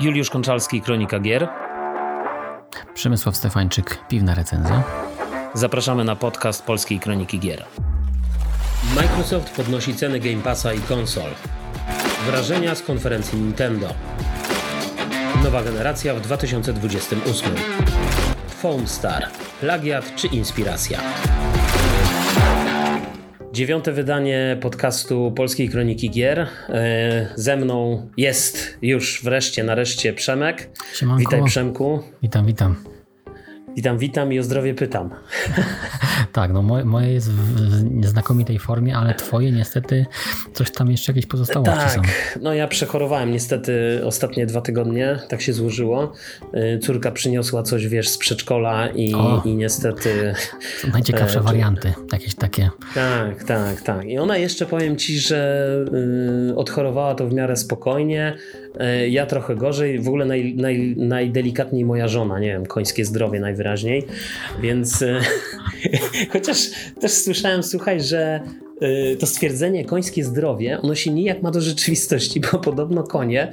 Juliusz Konczalski, Kronika Gier. Przemysław Stefańczyk, Piwna Recenzja. Zapraszamy na podcast Polskiej Kroniki Gier. Microsoft podnosi ceny Game Passa i konsol. Wrażenia z konferencji Nintendo. Nowa generacja w 2028. Foam Star. Plagiat czy inspiracja? Dziewiąte wydanie podcastu Polskiej Kroniki Gier. E, ze mną jest już wreszcie, nareszcie Przemek. Siemanko. Witaj Przemku. Witam, witam. Witam, witam i o zdrowie pytam. tak, no moje, moje jest w znakomitej formie, ale twoje niestety coś tam jeszcze jakieś pozostałości tak, są. no ja przechorowałem niestety ostatnie dwa tygodnie, tak się złożyło. Y, córka przyniosła coś, wiesz, z przedszkola i, i niestety... Najciekawsze e, warianty, jakieś takie. Tak, tak, tak. I ona jeszcze, powiem ci, że y, odchorowała to w miarę spokojnie, ja trochę gorzej, w ogóle naj, naj, najdelikatniej moja żona, nie wiem, końskie zdrowie najwyraźniej, więc chociaż też słyszałem, słuchaj, że to stwierdzenie końskie zdrowie, ono się nijak ma do rzeczywistości, bo podobno konie y,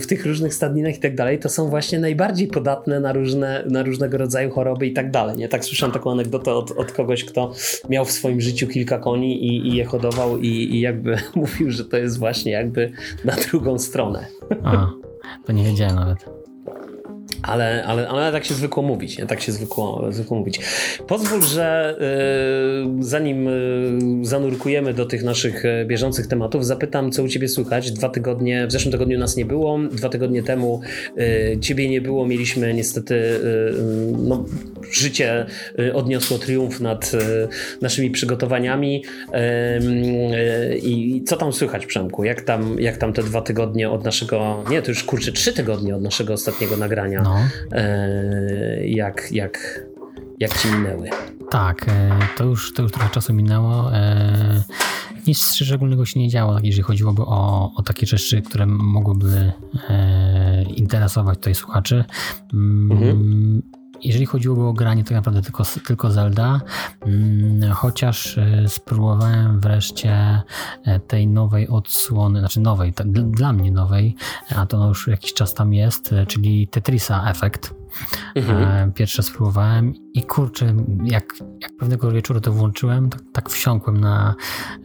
w tych różnych stadninach i tak dalej, to są właśnie najbardziej podatne na, różne, na różnego rodzaju choroby i tak dalej. Nie? Tak słyszałem taką anegdotę od, od kogoś, kto miał w swoim życiu kilka koni i, i je hodował i, i jakby mówił, że to jest właśnie jakby na drugą stronę. A, to nie wiedziałem nawet. Ale, ale, ale tak się zwykło mówić, nie? tak się zwykło, zwykło mówić. Pozwól, że yy, zanim yy, zanurkujemy do tych naszych e, bieżących tematów, zapytam, co u ciebie słychać. Dwa tygodnie, w zeszłym tygodniu nas nie było, dwa tygodnie temu yy, ciebie nie było, mieliśmy niestety, no, życie odniosło triumf nad naszymi przygotowaniami. I co tam słychać, Przemku? Jak tam, jak tam te dwa tygodnie od naszego, nie, to już kurczę, trzy tygodnie od naszego ostatniego nagrania. No jak, jak, jak ci minęły? Tak, to już, to już trochę czasu minęło. Nic szczególnego się nie działo, jeżeli chodziłoby o, o takie rzeczy, które mogłyby interesować tutaj słuchaczy. Mm, mhm. Jeżeli chodziłoby o granie, to naprawdę tylko, tylko Zelda, mm, chociaż spróbowałem wreszcie tej nowej odsłony, znaczy nowej, dla mnie nowej, a to już jakiś czas tam jest, czyli Tetrisa Effect. Mhm. Pierwsze spróbowałem i kurczę, jak, jak pewnego wieczoru to włączyłem, tak, tak wsiąkłem na,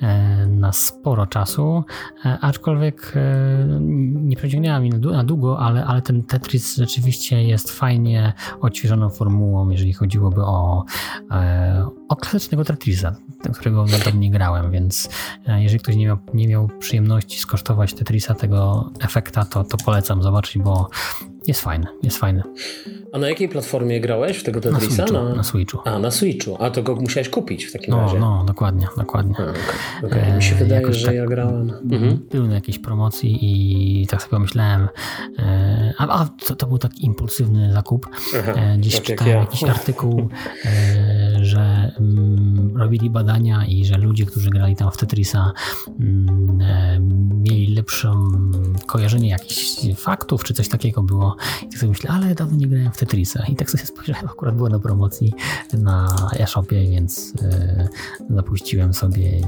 e, na sporo czasu, e, aczkolwiek e, nie przeciągnęła mi na długo, ale, ale ten Tetris rzeczywiście jest fajnie odświeżoną formułą, jeżeli chodziłoby o, o klasycznego Tetrisa, którego na nie grałem, więc jeżeli ktoś nie miał, nie miał przyjemności skosztować Tetrisa, tego efekta, to, to polecam zobaczyć, bo jest fajny, jest fajny. A na jakiej platformie grałeś w tego Tetrisa? Na Switchu. Na, na Switchu. A, na Switchu. A to go musiałeś kupić w takim no, razie. No, dokładnie, dokładnie. A, okay. Okay. Mi się wydaje, że tak ja grałem. Mhm. Był na jakiejś promocji i tak sobie pomyślałem, e, a, a to, to, był taki impulsywny zakup. Aha, e, Dziś tak czytałem jak ja. jakiś artykuł, e, że mm, robili badania i że ludzie, którzy grali tam w Tetrisa mm, mieli lepsze kojarzenie jakichś faktów, czy coś takiego było. I tak sobie myślę, ale dawno nie grałem w Tetrisa. I tak sobie spojrzałem, akurat było na promocji na e-shopie, więc yy, zapuściłem sobie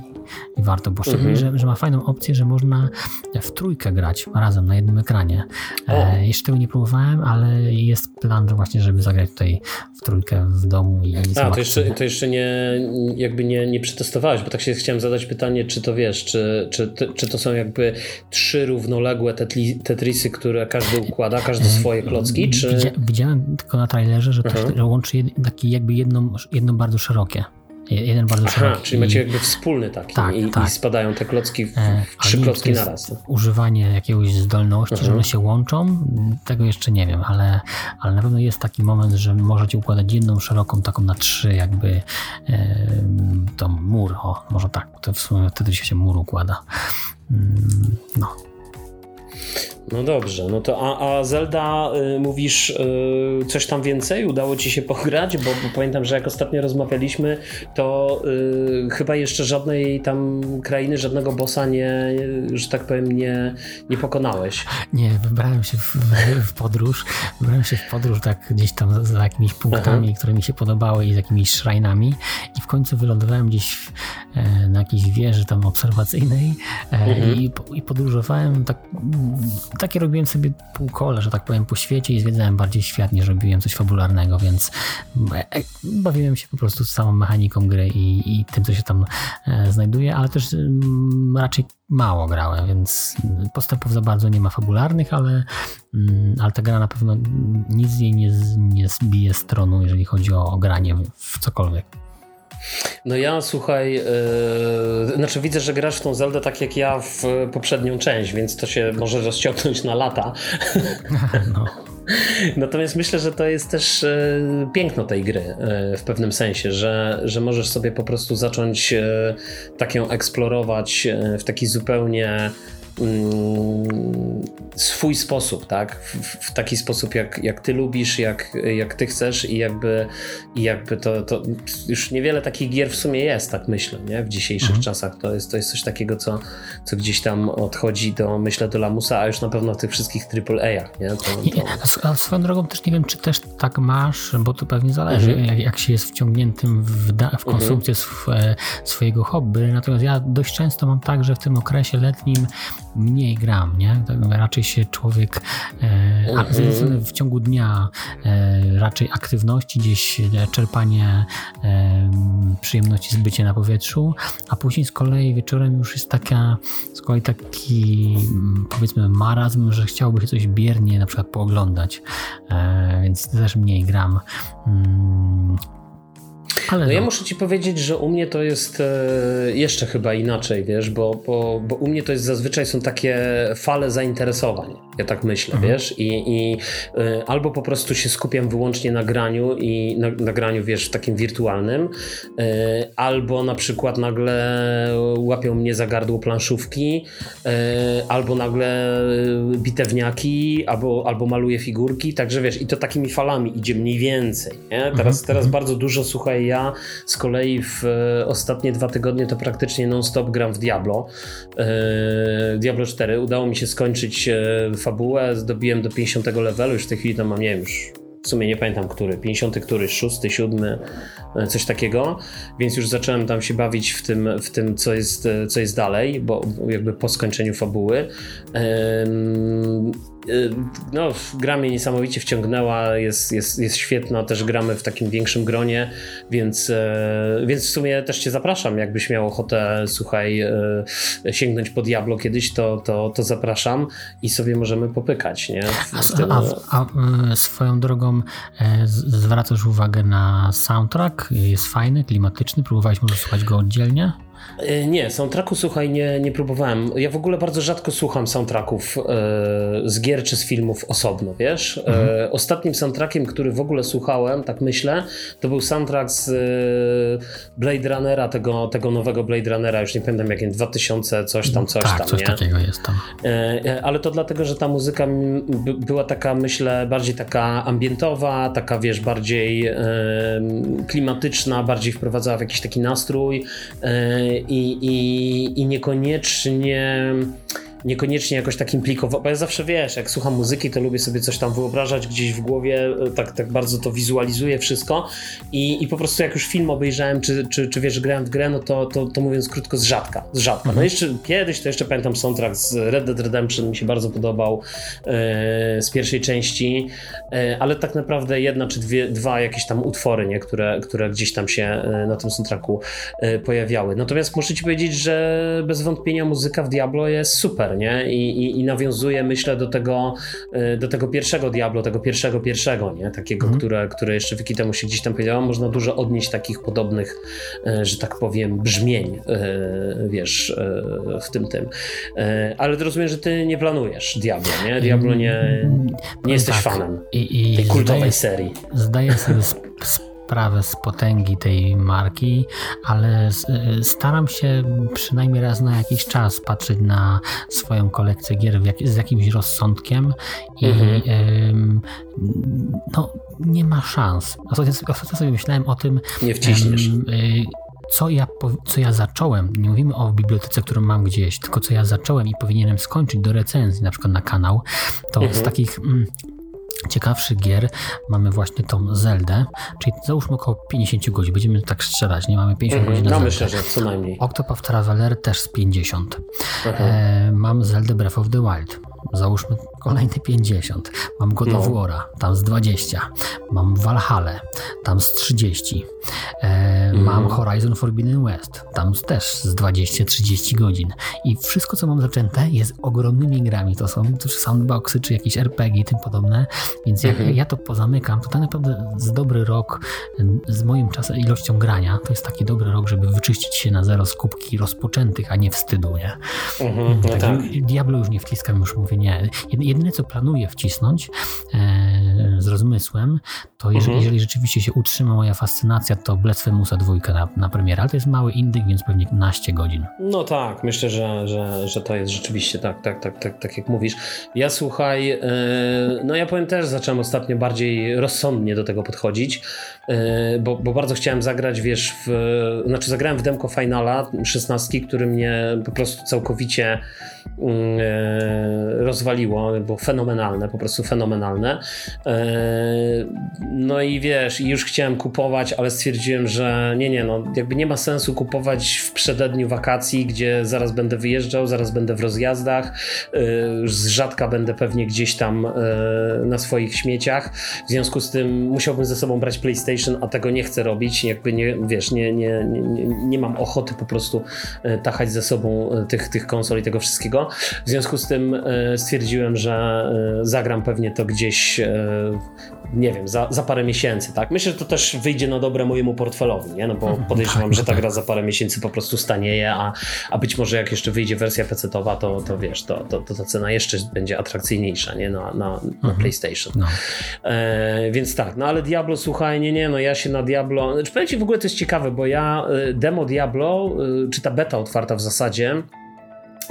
i, warto, bo szczególnie, mhm. że, że, ma fajną opcję, że można w trójkę grać razem na jednym ekranie. E, jeszcze tego nie próbowałem, ale jest plan właśnie, żeby zagrać tutaj w trójkę w domu i A, to jeszcze, to jeszcze nie, jakby nie, nie przetestowałeś, bo tak się chciałem zadać pytanie, czy to wiesz, czy, czy, czy to są jakby trzy równoległe tetrisy, które każdy układa, każdy e, swoje klocki, czy... Widziałem tylko na trailerze, że to mhm. łączy taki jakby jedno, jedno bardzo szerokie. Jeden bardzo Aha, szeroki. czyli macie jakby wspólny taki tak, i, tak. i spadają te klocki, w, e, trzy klocki naraz. Używanie jakiegoś zdolności, że one mhm. się łączą, tego jeszcze nie wiem, ale, ale na pewno jest taki moment, że możecie układać jedną szeroką taką na trzy jakby e, to mur, o może tak, to w sumie wtedy się mur układa. Mm, no, no dobrze, no to a, a Zelda y, mówisz y, coś tam więcej? Udało ci się pograć? Bo, bo pamiętam, że jak ostatnio rozmawialiśmy, to y, chyba jeszcze żadnej tam krainy, żadnego bossa nie, że tak powiem, nie, nie pokonałeś. Nie, wybrałem się w, w podróż. Wybrałem się w podróż tak gdzieś tam za, jakimiś punktami, Aha. które mi się podobały i z jakimiś szrajnami i w końcu wylądowałem gdzieś w, e, na jakiejś wieży tam obserwacyjnej e, mhm. i, i podróżowałem tak takie robiłem sobie półkole, że tak powiem, po świecie i zwiedzałem bardziej świat, niż robiłem coś fabularnego, więc e, bawiłem się po prostu z samą mechaniką gry i, i tym, co się tam e, znajduje, ale też mm, raczej mało grałem, więc postępów za bardzo nie ma fabularnych, ale, mm, ale ta gra na pewno nic z jej nie, nie zbije z tronu, jeżeli chodzi o, o granie w cokolwiek. No ja słuchaj, yy, znaczy widzę, że grasz w tą Zeldę tak jak ja w poprzednią część, więc to się może rozciągnąć na lata. No. Natomiast myślę, że to jest też yy, piękno tej gry yy, w pewnym sensie, że, że możesz sobie po prostu zacząć tak ją eksplorować w taki zupełnie Mm, swój sposób, tak? W, w, taki sposób, jak, jak ty lubisz, jak, jak ty chcesz i jakby, i jakby to, to już niewiele takich gier w sumie jest, tak myślę, nie? W dzisiejszych mhm. czasach to jest, to jest coś takiego, co, co gdzieś tam odchodzi do, myślę, do lamusa, a już na pewno w tych wszystkich AAA-ach, nie? To, to... A swoją drogą też nie wiem, czy też tak masz, bo to pewnie zależy, mhm. jak, jak się jest wciągniętym w, w konsumpcję mhm. swojego hobby, natomiast ja dość często mam tak, że w tym okresie letnim mniej gram, nie? Tak raczej się człowiek e, mhm. w ciągu dnia e, raczej aktywności, gdzieś e, czerpanie przyjemności z bycia na powietrzu, a później z kolei wieczorem już jest taka, z kolei taki mm, powiedzmy marazm, że chciałby się coś biernie na przykład pooglądać, więc też mniej gram. Ale no, ja muszę ci powiedzieć, że u mnie to jest e, jeszcze chyba inaczej, wiesz, bo, bo, bo u mnie to jest zazwyczaj są takie fale zainteresowań, ja tak myślę, mhm. wiesz, i, i e, albo po prostu się skupiam wyłącznie na graniu i na, na graniu, wiesz, w takim wirtualnym, e, albo na przykład nagle łapią mnie za gardło planszówki, albo nagle bitewniaki, albo, albo maluję figurki, także wiesz, i to takimi falami idzie mniej więcej, nie? Teraz, mhm. teraz mhm. bardzo dużo, słuchaj, ja z kolei w e, ostatnie dwa tygodnie to praktycznie non-stop gram w Diablo. E, Diablo 4. Udało mi się skończyć e, fabułę, zdobiłem do 50 levelu, już w tej chwili tam mam, nie wiem, już w sumie nie pamiętam który, 50 który, 6, 7, coś takiego, więc już zacząłem tam się bawić w tym, w tym co, jest, co jest dalej, bo jakby po skończeniu fabuły. Y, no, gra mnie niesamowicie wciągnęła, jest, jest, jest świetna, też gramy w takim większym gronie, więc, e, więc w sumie też cię zapraszam, jakbyś miał ochotę, słuchaj, e, sięgnąć po Diablo kiedyś, to, to, to zapraszam i sobie możemy popykać, nie? A, a, a, e, swoją drogą zwracasz uwagę na soundtrack, jest fajny, klimatyczny, próbowałeś może słuchać go oddzielnie? E, nie, soundtracku słuchaj, nie, nie próbowałem. Ja w ogóle bardzo rzadko słucham soundtracków e, z gier czy z filmów osobno, wiesz? E, mhm. E, ostatnim soundtrackiem, który w ogóle słuchałem, tak myślę, to był soundtrack z e, Blade Runnera, tego, tego nowego Blade Runnera, już nie pamiętam jakim, 2000 coś tam, coś tak, tam, coś nie? takiego jest tam. Ale to dlatego, że ta muzyka była taka, myślę, bardziej taka ambientowa, taka, wiesz, bardziej klimatyczna, bardziej wprowadzała w jakiś taki nastrój i, i, i niekoniecznie niekoniecznie jakoś tak implikował, bo ja zawsze wiesz, jak słucham muzyki, to lubię sobie coś tam wyobrażać gdzieś w głowie, e, tak, tak bardzo to wizualizuję wszystko i, i po prostu jak już film obejrzałem, czy, czy, czy wiesz, grałem w grę, no to, to, to mówiąc krótko, z rzadka, z rzadka. No mhm. jeszcze kiedyś, to jeszcze pamiętam soundtrack z Red Dead Redemption, mi się bardzo podobał e, z pierwszej części, e, ale tak naprawdę jedna czy dwie, dwa jakieś tam utwory, nie, które, które gdzieś tam się e, na tym soundtracku pojawiały. Natomiast muszę ci powiedzieć, że bez wątpienia muzyka w Diablo jest super, super, nie? I, i, i nawiązuje, myślę, do tego, y, do tego pierwszego Diablo, tego pierwszego, pierwszego, nie? Takiego, mm. które, które jeszcze wiki temu się gdzieś tam powiedziałem, można dużo odnieść takich podobnych, y, że tak powiem, brzmień, y, wiesz, w tym, tym. Ale rozumiem, że ty nie planujesz Diablo, nie? Diablo nie, nie jesteś tak. fanem I, i tej kultowej zdaję, serii. Zdaję sobie sprawę z potęgi tej marki, ale staram się przynajmniej raz na jakiś czas patrzeć na swoją kolekcję gier z jakimś rozsądkiem i mhm. no, nie ma szans. Ostatnio, ostatnio sobie myślałem o tym. Nie wciśniesz. Y, co ja, co ja zacząłem, nie mówimy o bibliotece, którą mam gdzieś, tylko co ja zacząłem i powinienem skończyć do recenzji, na przykład na kanał, to mhm. z takich mm, ciekawszych gier mamy właśnie tą Zeldę, czyli załóżmy około 50 godzin, będziemy tak strzelać, nie mamy 50 mm, godzin na no Zeldę. myślę, że co najmniej. Octopath Traveler też z 50. E, mam Zeldę Breath of the Wild. załóżmy kolejne 50. Mam God of no. War'a, tam z 20. Mam Valhalla, tam z 30. E, mm. Mam Horizon Forbidden West, tam też z 20-30 godzin. I wszystko, co mam zaczęte, jest ogromnymi grami. To są też soundboxy, czy jakieś RPG i tym podobne. Więc jak mm -hmm. ja to pozamykam, to tak naprawdę z dobry rok z moim czasem, ilością grania, to jest taki dobry rok, żeby wyczyścić się na zero z kubki rozpoczętych, a nie wstydu, nie? Mm -hmm. no tak, tak. Diablo już nie wciskam, już mówię nie. Jedyne, co planuję wcisnąć e, z rozmysłem, to jeżeli, mhm. jeżeli, rzeczywiście się utrzyma moja fascynacja, to Blasphemousa dwójka na, na premierę, ale to jest mały indyk, więc pewnie 15 godzin. No tak, myślę, że, że, że to jest rzeczywiście tak, tak, tak, tak, tak jak mówisz. Ja słuchaj, yy, no ja powiem też, zacząłem ostatnio bardziej rozsądnie do tego podchodzić, yy, bo, bo bardzo chciałem zagrać, wiesz, w, znaczy zagrałem w demko Finala 16, który mnie po prostu całkowicie rozwaliło, było fenomenalne, po prostu fenomenalne. No i wiesz, już chciałem kupować, ale stwierdziłem, że nie, nie, no jakby nie ma sensu kupować w przededniu wakacji, gdzie zaraz będę wyjeżdżał, zaraz będę w rozjazdach, yy, z rzadka będę pewnie gdzieś tam na swoich śmieciach. W związku z tym musiałbym ze sobą brać PlayStation, a tego nie chcę robić. Jakby nie, wiesz, nie, nie, nie, nie mam ochoty po prostu tachać ze sobą tych, tych konsol i tego wszystkiego. W związku z tym stwierdziłem, że zagram pewnie to gdzieś nie wiem, za, za parę miesięcy, tak? Myślę, że to też wyjdzie na dobre mojemu portfelowi, nie? No bo mhm. podejrzewam, że ta gra za parę miesięcy po prostu stanieje, a, a być może jak jeszcze wyjdzie wersja PC-towa, to, to wiesz, to, to, to ta cena jeszcze będzie atrakcyjniejsza, nie? Na, na, na mhm. PlayStation. No. E, więc tak, no ale Diablo, słuchaj, nie, nie, no ja się na Diablo, znaczy powiem ci w ogóle to jest ciekawe, bo ja e, demo Diablo, e, czy ta beta otwarta w zasadzie,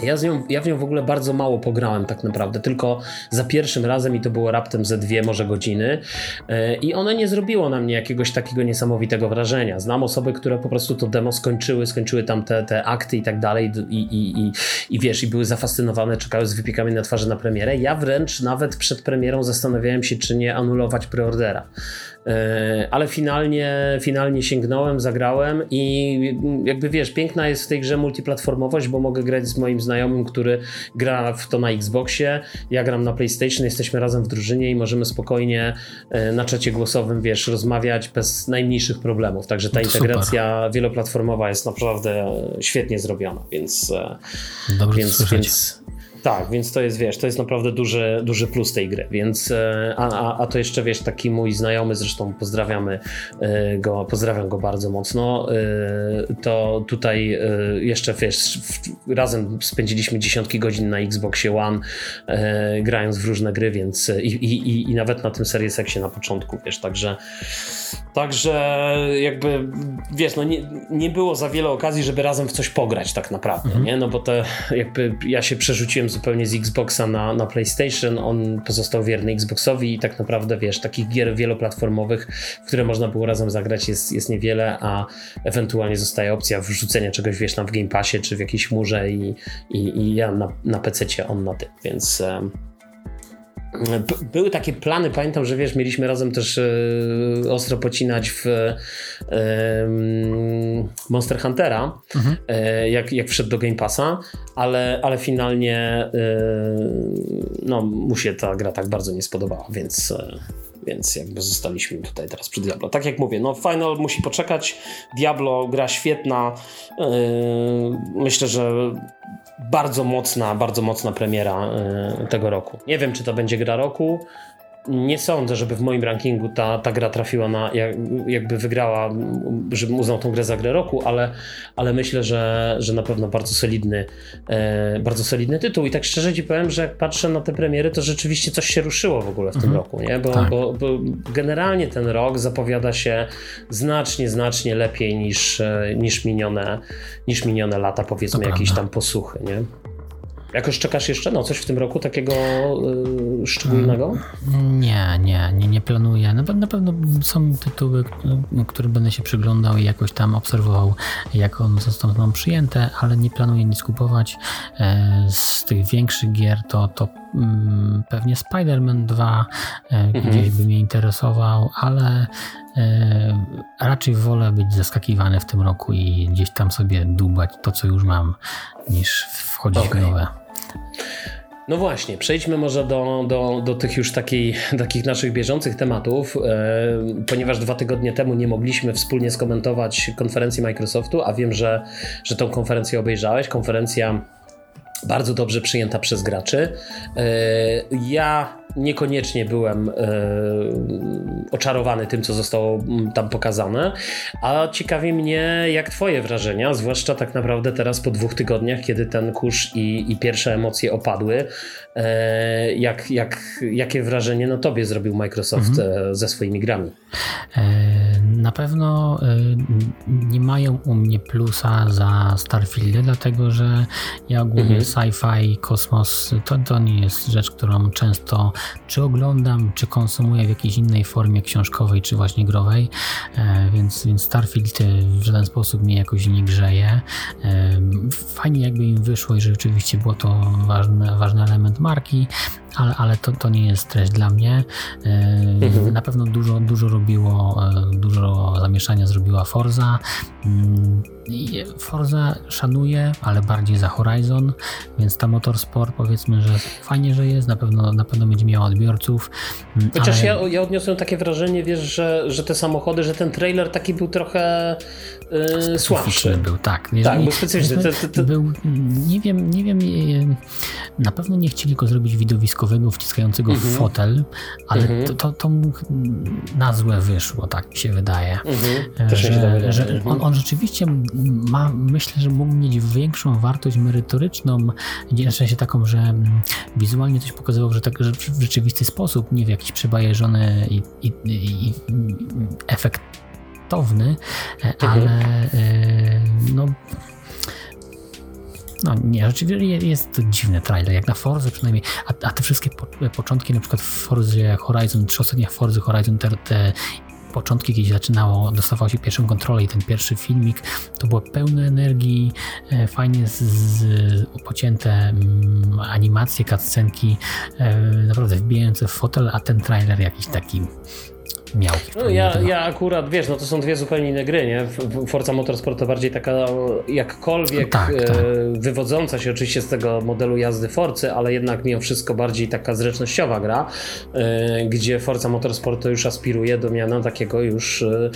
ja, z nią, ja w nią w ogóle bardzo mało pograłem tak naprawdę, tylko za pierwszym razem i to było raptem ze dwie może godziny e, i one nie zrobiło na mnie jakiegoś takiego niesamowitego wrażenia. Znam osoby, które po prostu to demo skończyły, skończyły tam te, te akty i tak dalej i, i, i, i wiesz, i były zafascynowane, czekały z wypiekami na twarzy na premierę. Ja wręcz nawet przed premierą zastanawiałem się, czy nie anulować preordera. E, ale finalnie, finalnie sięgnąłem, zagrałem i jakby wiesz, piękna jest w tej grze multiplatformowość, bo mogę grać z moim znajomym, który gra w to na Xboxie, ja gram na PlayStation, jesteśmy razem w drużynie i możemy spokojnie e, na czacie głosowym, wiesz, rozmawiać bez najmniejszych problemów. Także ta integracja Super. wieloplatformowa jest naprawdę świetnie zrobiona, więc e, Dobrze więc, więc tak, więc to jest, wiesz, to jest naprawdę duży, duży plus tej gry, więc e, a, a, a to jeszcze, wiesz, taki mój znajomy, zresztą pozdrawiamy e, go, pozdrawiam go bardzo mocno, e, to tutaj jeszcze, wiesz, razem spędziliśmy dziesiątki godzin na Xboxie One, grając w różne gry, więc i, i, i nawet na tym Series X na początku, wiesz, także Także jakby, wiesz, no nie, nie było za wiele okazji, żeby razem w coś pograć tak naprawdę, mhm. nie? No bo to jakby ja się przerzuciłem zupełnie z Xboxa na, na PlayStation, on pozostał wierny Xboxowi i tak naprawdę, wiesz, takich gier wieloplatformowych, w które można było razem zagrać jest, jest niewiele, a ewentualnie zostaje opcja wrzucenia czegoś, wiesz, tam w Game Passie czy w jakiejś murze i, i, i ja na, na PC, on na tym, więc... Um, były takie plany, pamiętam, że wiesz, mieliśmy razem też e, ostro pocinać w e, Monster Huntera, mhm. e, jak, jak wszedł do Game Passa, ale, ale finalnie no, mu się ta gra tak bardzo nie spodobała, więc więc jakby zostaliśmy tutaj teraz przy Diablo. Tak jak mówię, no Final musi poczekać. Diablo gra świetna. Yy, myślę, że bardzo mocna, bardzo mocna premiera yy, tego roku. Nie wiem, czy to będzie gra roku nie sądzę, żeby w moim rankingu ta, ta gra trafiła na, jakby wygrała, żebym uznał tą grę za grę roku, ale, ale myślę, że, że na pewno bardzo solidny, e, bardzo solidny tytuł. I tak szczerze ci powiem, że jak patrzę na te premiery, to rzeczywiście coś się ruszyło w ogóle w mhm. tym roku, nie? Bo, tak. bo, bo, generalnie ten rok zapowiada się znacznie, znacznie lepiej niż, e, niż, minione, niż minione lata, powiedzmy, jakieś tam posłuchy, nie? Jakoś czekasz jeszcze na coś w tym roku takiego yy, szczególnego? Nie, nie, nie, nie planuję. Na, na pewno są tytuły, które będę się przyglądał i jakoś tam obserwował, jak one zostaną przyjęte, ale nie planuję nic kupować. E, z tych większych gier to, to pewnie Spider-Man 2 e, mhm. gdzieś by mnie interesował, ale e, raczej wolę być zaskakiwany w tym roku i gdzieś tam sobie dubać to, co już mam, niż wchodzić okay. w nowe. No właśnie, przejdźmy może do, do, do tych już takiej, takich naszych bieżących tematów, e, ponieważ dwa tygodnie temu nie mogliśmy wspólnie skomentować konferencji Microsoftu, a wiem, że, że tą konferencję obejrzałeś. Konferencja bardzo dobrze przyjęta przez graczy. E, ja niekoniecznie byłem e, oczarowany tym, co zostało mm, tam pokazane, a ciekawi mnie, jak Twoje wrażenia, zwłaszcza tak naprawdę teraz po dwóch tygodniach, kiedy ten kurz i, i pierwsze emocje opadły. E, jak, jak, jakie wrażenie na Tobie zrobił Microsoft mhm. ze swoimi grami? Na pewno nie mają u mnie plusa za Starfieldy, dlatego że ja ogólnie mhm. sci-fi, kosmos to, to nie jest rzecz, którą często czy oglądam, czy konsumuję w jakiejś innej formie książkowej, czy właśnie growej, e, więc, więc Starfield w żaden sposób mnie jakoś nie grzeje. E, fajnie jakby im wyszło i rzeczywiście było to ważny, ważny element marki, ale, ale to, to nie jest treść dla mnie. E, mhm. Na pewno dużo, dużo robiło, dużo zamieszania zrobiła Forza. Forza szanuję, ale bardziej za Horizon, więc ta Motorsport powiedzmy, że fajnie, że jest, na pewno, na pewno będzie miała odbiorców. Mm, Chociaż ale... ja, ja odniosłem takie wrażenie, wiesz, że, że te samochody, że ten trailer taki był trochę yy, słabszy. był, tak. Jeżeli, tak, był specyficzny. To, to, to... Był, nie wiem, nie wiem, yy, na pewno nie chcieli go zrobić widowiskowego, wciskającego w mhm. fotel, ale mhm. to, to, to na złe wyszło, tak mi się wydaje. Mhm. Też że, się wydaje. że on, on rzeczywiście ma, myślę, że mógł mieć większą wartość merytoryczną, w sensie taką, że mm, wizualnie coś pokazywał, że, tak, że w rzeczywisty sposób, nie w jakiś przebajeżony i, i, i, i efektowny, mhm. ale e, no no nie, rzeczywiście jest to dziwny trailer, jak na Forze przynajmniej, a, a te wszystkie po, początki, na przykład w Forzie Horizon, trzy ostatnie Forzy Horizon, te, te początki, kiedy zaczynało, dostawało się pierwszą kontrolę i ten pierwszy filmik, to było pełne energii, e, fajnie z, z pocięte mm, animacje, cutscenki, e, naprawdę wbijające w fotel, a ten trailer jakiś taki miał. No, ja, ja akurat, wiesz, no to są dwie zupełnie inne gry, nie? Forza Motorsport to bardziej taka jakkolwiek tak, tak. E, wywodząca się oczywiście z tego modelu jazdy Forcy, ale jednak mimo wszystko bardziej taka zręcznościowa gra, e, gdzie Forza Motorsport to już aspiruje do miana takiego już e,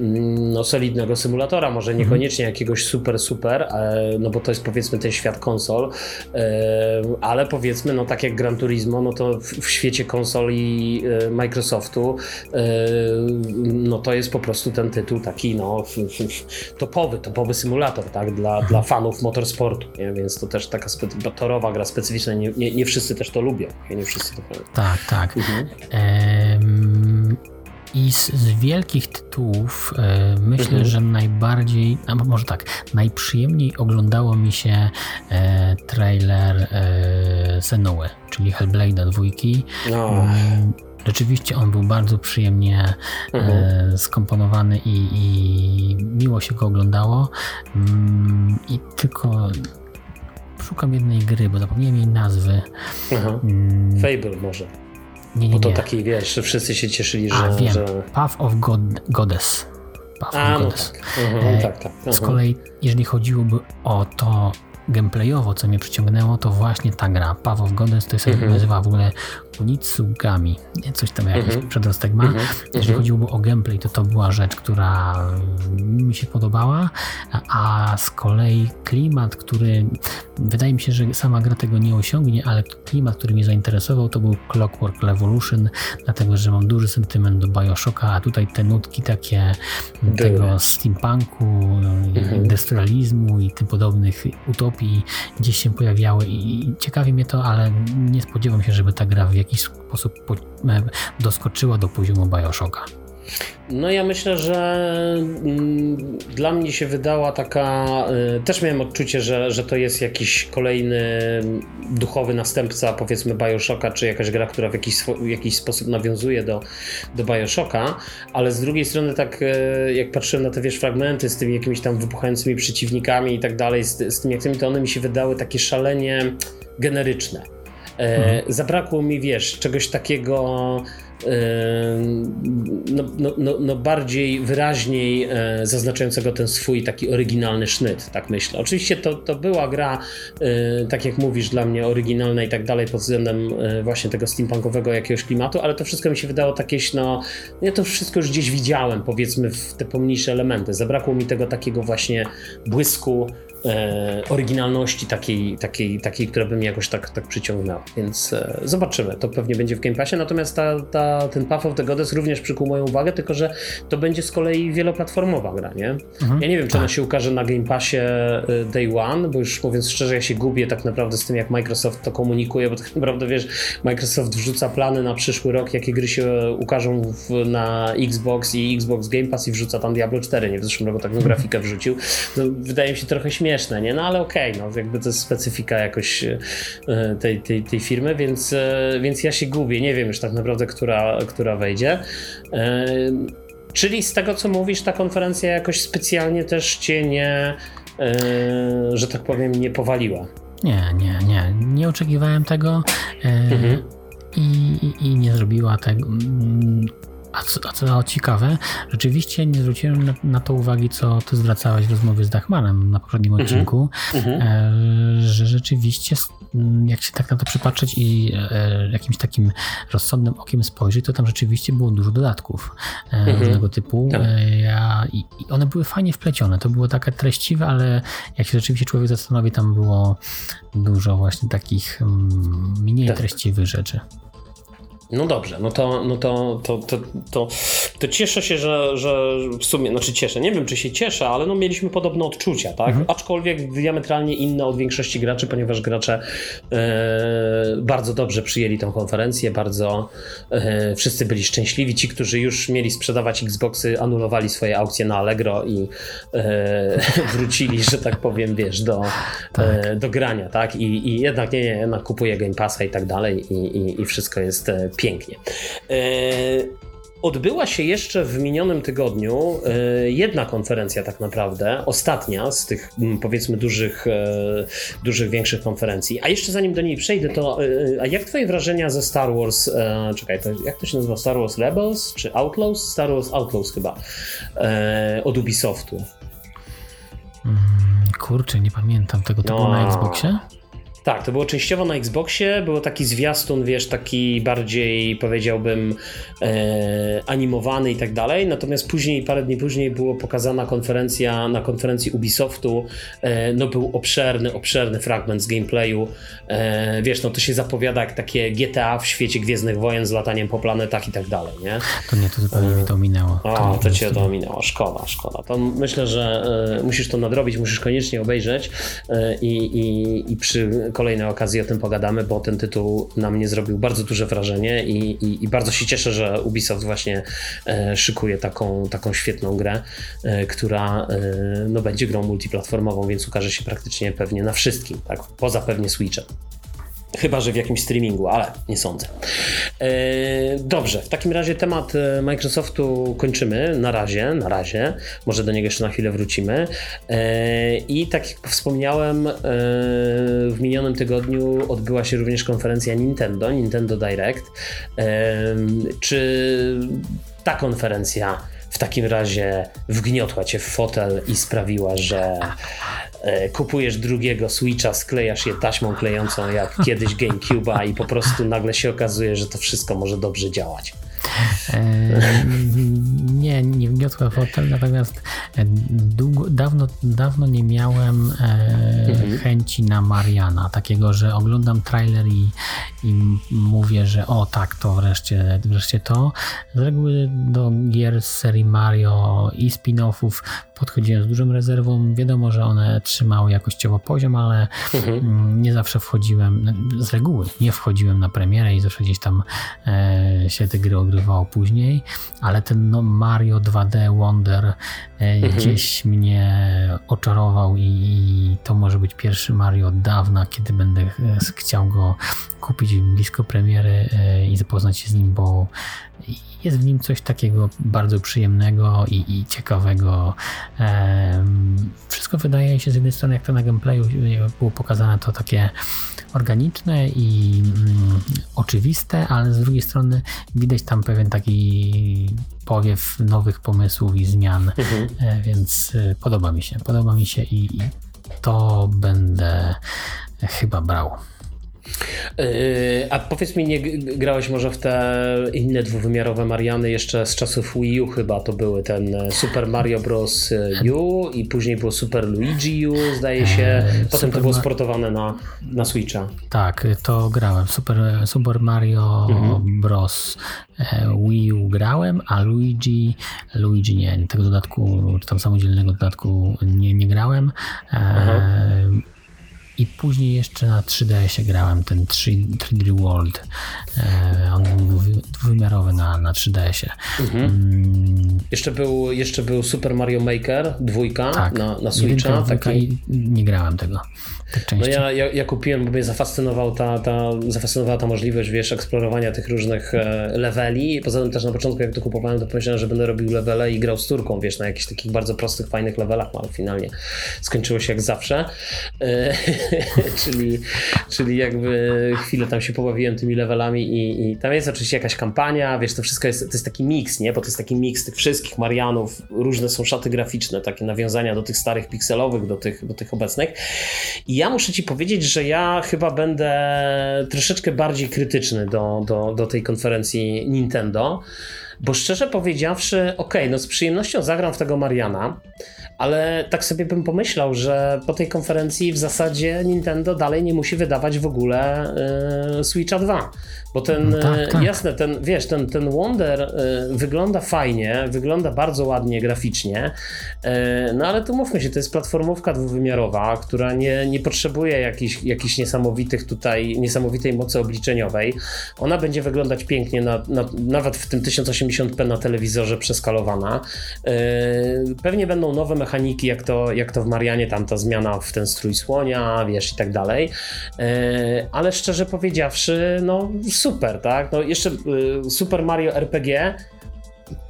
mm, no, solidnego symulatora, może mhm. niekoniecznie jakiegoś super, super, no bo to jest powiedzmy ten świat konsol, ale powiedzmy, no tak jak Gran Turismo, no to w, w świecie konsoli Microsoftu no to jest po prostu ten tytuł taki no topowy, topowy symulator, tak, dla, dla fanów motorsportu, nie? więc to też taka torowa gra specyficzna, nie, nie, nie, wszyscy też to lubią, nie wszyscy to lubią. Tak, tak. Mhm. Ehm... I z, z, wielkich tytułów e, myślę, mhm. że najbardziej, a może tak, najprzyjemniej oglądało mi się e, trailer e, Senue, czyli Hellblade'a dwójki. No. Rzeczywiście on był bardzo przyjemnie mhm. e, skomponowany i, i, miło się go oglądało. Mm, I tylko szukam jednej gry, bo zapomniałem jej nazwy. Mm. Fable może. Nie, nie, Bo to nie. taki, wiesz, że wszyscy się cieszyli, że... A, wiem. Że... Path of God, Goddess. Path A, of no Goddess. Tak. Mhm, e, tak, tak. Z mhm. kolei, jeżeli chodziłoby o to gameplayowo, co mnie przyciągnęło, to właśnie ta gra. Path of Goddess to się mhm. nazywa w ogóle Unitsugami. Coś tam jakiś mm -hmm. przedrostek ma. Mm -hmm. Jeżeli chodziłoby o gameplay, to to była rzecz, która mi się podobała, a z kolei klimat, który wydaje mi się, że sama gra tego nie osiągnie, ale klimat, który mnie zainteresował, to był Clockwork Revolution, dlatego, że mam duży sentyment do Bioshocka, a tutaj te nutki takie Były. tego steampunku, mhm. industrializmu i tym podobnych utopii gdzieś się pojawiały i ciekawi mnie to, ale nie spodziewam się, żeby ta gra w jakiś sposób e, doskoczyła do poziomu Bioshocka. No ja myślę, że mm, dla mnie się wydała taka, y, też miałem odczucie, że, że to jest jakiś kolejny duchowy następca powiedzmy Bioshocka, czy jakaś gra, która w jakiś, jakiś sposób nawiązuje do, do Bioshocka, ale z drugiej strony tak y, jak patrzyłem na te wiesz fragmenty z tymi jakimiś tam wybuchającymi przeciwnikami i tak dalej, z, z jakimi to one mi się wydały takie szalenie generyczne. E, mhm. Zabrakło mi, wiesz, czegoś takiego no, no, no, no, bardziej wyraźniej e, zaznaczającego ten swój taki oryginalny sznyt, tak myślę. Oczywiście to, to była gra, e, tak jak mówisz, dla mnie oryginalna i tak dalej pod względem e, właśnie tego steampunkowego jakiegoś klimatu, ale to wszystko mi się wydało takieś, no ja to wszystko już gdzieś widziałem, powiedzmy w te pomniejsze elementy. Zabrakło mi tego takiego właśnie błysku, e, oryginalności takiej, takiej, takiej, która by mnie jakoś tak, tak przyciągnęła. Więc e, zobaczymy. To pewnie będzie w Game Passie. Natomiast ta, ta, ten Path of the Goddess również przykuł moją uwagę, tylko że to będzie z kolei wieloplatformowa gra, nie? Mhm. Ja nie wiem, czy tak. ona się ukaże na Game Passie e, Day One, bo już mówiąc szczerze, ja się gubię tak naprawdę z tym, jak Microsoft to komunikuje, bo tak naprawdę wiesz, Microsoft wrzuca plany na przyszły rok, jakie gry się ukażą w, na Xbox i Xbox Game Pass i wrzuca tam Diablo 4, nie? W zeszłym roku taką grafikę wrzucił. No, wydaje mi się trochę śmieszne śmieszne, nie? No ale okej, okay, no jakby to jest specyfika jakoś e, tej, tej, tej firmy, więc, e, więc ja się gubię, nie wiem już tak naprawdę, która, która wejdzie. E, czyli z tego, co mówisz, ta konferencja jakoś specjalnie też cię nie, że tak powiem, nie powaliła. Nie, nie, nie. Nie oczekiwałem tego. Mhm. I, i, nie zrobiła tego. Mm, a co, a co ciekawe, rzeczywiście nie zwróciłem na, na, to uwagi, co ty zwracałeś w rozmowie z Dachmanem na poprzednim mhm. odcinku, mhm. e, że rzeczywiście jak się tak na to przypatrzeć i e, jakimś takim rozsądnym okiem spojrzeć, to tam rzeczywiście było dużo dodatków e, mhm. różnego typu. Tak. E, ja, i, i, one były fajnie wplecione. To było takie treściwe, ale jak się rzeczywiście człowiek zastanowi, tam było dużo właśnie takich mm, mniej tak. treściwych rzeczy. No dobrze, no to, no to, to, to, to, to cieszę się, że, że w sumie, znaczy cieszę, nie wiem czy się cieszę, ale no mieliśmy podobne odczucia, tak? Mhm. Aczkolwiek diametralnie inne od większości graczy, ponieważ gracze e, bardzo dobrze przyjęli tę konferencję, bardzo e, wszyscy byli szczęśliwi. Ci, którzy już mieli sprzedawać Xboxy, anulowali swoje aukcje na Allegro i e, wrócili, że tak powiem, wiesz, do, tak. E, do grania, tak? I, I jednak nie, nie, jednak kupuje Game Passa i tak dalej i, i, i wszystko jest e, pięknie. E, odbyła się jeszcze w minionym tygodniu e, jedna konferencja, tak naprawdę, ostatnia z tych powiedzmy dużych, e, dużych, większych konferencji. A jeszcze zanim do niej przejdę, to a jak Twoje wrażenia ze Star Wars? Czekaj, to jak to się nazywa? Star Wars Rebels czy Outlaws? Star Wars Outlaws chyba od Ubisoftu. Mm, kurczę, nie pamiętam tego. To no. było na. Xboxie? Tak, to było częściowo na Xboxie, było taki zwiastun, wiesz, taki bardziej powiedziałbym e, animowany i tak dalej, natomiast później, parę dni później było pokazana konferencja na konferencji Ubisoftu, e, no był obszerny, obszerny fragment z gameplayu, e, wiesz, no to się zapowiada jak takie GTA w świecie Gwiezdnych Wojen z lataniem po planetach i tak dalej, nie? To nie, to zupełnie mi to ominęło. O, to cię to ominęło, szkoda, szkoda. To myślę, że e, musisz to nadrobić, musisz koniecznie obejrzeć e, i, i, i przy kolejnej okazji o tym pogadamy, bo ten tytuł na mnie zrobił bardzo duże wrażenie i, i, i bardzo się cieszę, że Ubisoft właśnie e, szykuje taką, taką świetną grę, e, która e, no, będzie grą multiplatformową, więc ukaże się praktycznie pewnie na wszystkim, tak? poza pewnie Switchem. Chyba, że w jakimś streamingu, ale nie sądzę. E, dobrze, w takim razie temat e, Microsoftu kończymy. Na razie, na razie. Może do niego jeszcze na chwilę wrócimy. E, I tak jak wspomniałem, w minionym tygodniu odbyła się również konferencja Nintendo, Nintendo Direct. Czy ta konferencja w takim razie wgniotła cię w fotel i sprawiła, że E, kupujesz drugiego Switcha, sklejasz je taśmą klejącą jak kiedyś GameCube'a i po prostu nagle się okazuje, że to wszystko może dobrze działać. E, nie, nie wniosła fotel, natomiast e, długo, dawno, dawno nie miałem e, mhm. chęci na Mariana, takiego, że oglądam trailer i, i mówię, że o tak, to wreszcie, wreszcie to. Z reguły do gier z serii Mario i spin-offów podchodziłem z dużą rezerwą. Wiadomo, że one trzymały jakościowo poziom, ale mhm. Mm, nie zawsze wchodziłem, z reguły nie wchodziłem na premierę i zawsze gdzieś tam e, się te gry ogrywało później, ale ten no, Mario 2D Wonder e, mhm. gdzieś mnie oczarował i, i, to może być pierwszy Mario od dawna, kiedy będę e, chciał go kupić blisko premiery e, i zapoznać się z nim, bo jest w nim coś takiego bardzo przyjemnego i, i ciekawego Wszystko wydaje się z jednej strony, jak to na gameplayu było pokazane, to takie organiczne i mm, oczywiste, ale z drugiej strony widać tam pewien taki powiew nowych pomysłów i zmian, mhm. E, więc e, podoba mi się, podoba mi się i, i to będę chyba brał. Yy, a powiedz mi, nie grałeś może w te inne dwuwymiarowe Mariany jeszcze z czasów Wii U chyba to były ten e, Super Mario Bros. U i później było Super Luigi U zdaje się, e, potem Super to było sportowane na, na Switcha. Tak, to grałem. Super, Super Mario mhm. Bros. E, Wii U grałem, a Luigi, Luigi nie, tego dodatku, czy tam samodzielnego dodatku nie, nie grałem. Mhm i później jeszcze na 3DS grałem ten 3, 3D World. E, on był dwuwymiarowy na, na 3DS-ie. Mhm. Mm. Jeszcze, był, jeszcze był Super Mario Maker, dwójka tak. na, na Switcha. Taki... nie grałem tego. Tak no ja, ja, ja, kupiłem, bo mnie zafascynował ta, ta, zafascynowała ta możliwość, wiesz, eksplorowania tych różnych e, leveli. Poza tym też na początku, jak to kupowałem, to pomyślałem, że będę robił levele i grał z turką, wiesz, na jakichś takich bardzo prostych, fajnych levelach, no, ale finalnie skończyło się jak zawsze. E, czyli, czyli jakby chwilę tam się pobawiłem tymi levelami i, i, tam jest oczywiście jakaś kampania, wiesz, to wszystko jest, to jest taki miks, nie? Bo to jest taki miks tych wszystkich Marianów, różne są szaty graficzne, takie nawiązania do tych starych pikselowych, do tych, do tych obecnych. I ja muszę ci powiedzieć, że ja chyba będę troszeczkę bardziej krytyczny do, do, do tej konferencji Nintendo, bo szczerze powiedziawszy, okay, no z przyjemnością zagram w tego Mariana, ale tak sobie bym pomyślał, że po tej konferencji w zasadzie Nintendo dalej nie musi wydawać w ogóle y, Switcha 2. Bo ten, no tak, tak. jasne, ten, wiesz, ten, ten Wonder y, wygląda fajnie, wygląda bardzo ładnie graficznie, y, no ale tu mówmy się, to jest platformówka dwuwymiarowa, która nie, nie potrzebuje jakichś, jakichś niesamowitych tutaj, niesamowitej mocy obliczeniowej. Ona będzie wyglądać pięknie, na, na, nawet w tym 1080p na telewizorze przeskalowana. Y, pewnie będą nowe mechaniki, jak to, jak to w Marianie, tam ta zmiana w ten strój słonia, wiesz, i tak dalej. Ale szczerze powiedziawszy, no super, tak? No jeszcze y, Super Mario RPG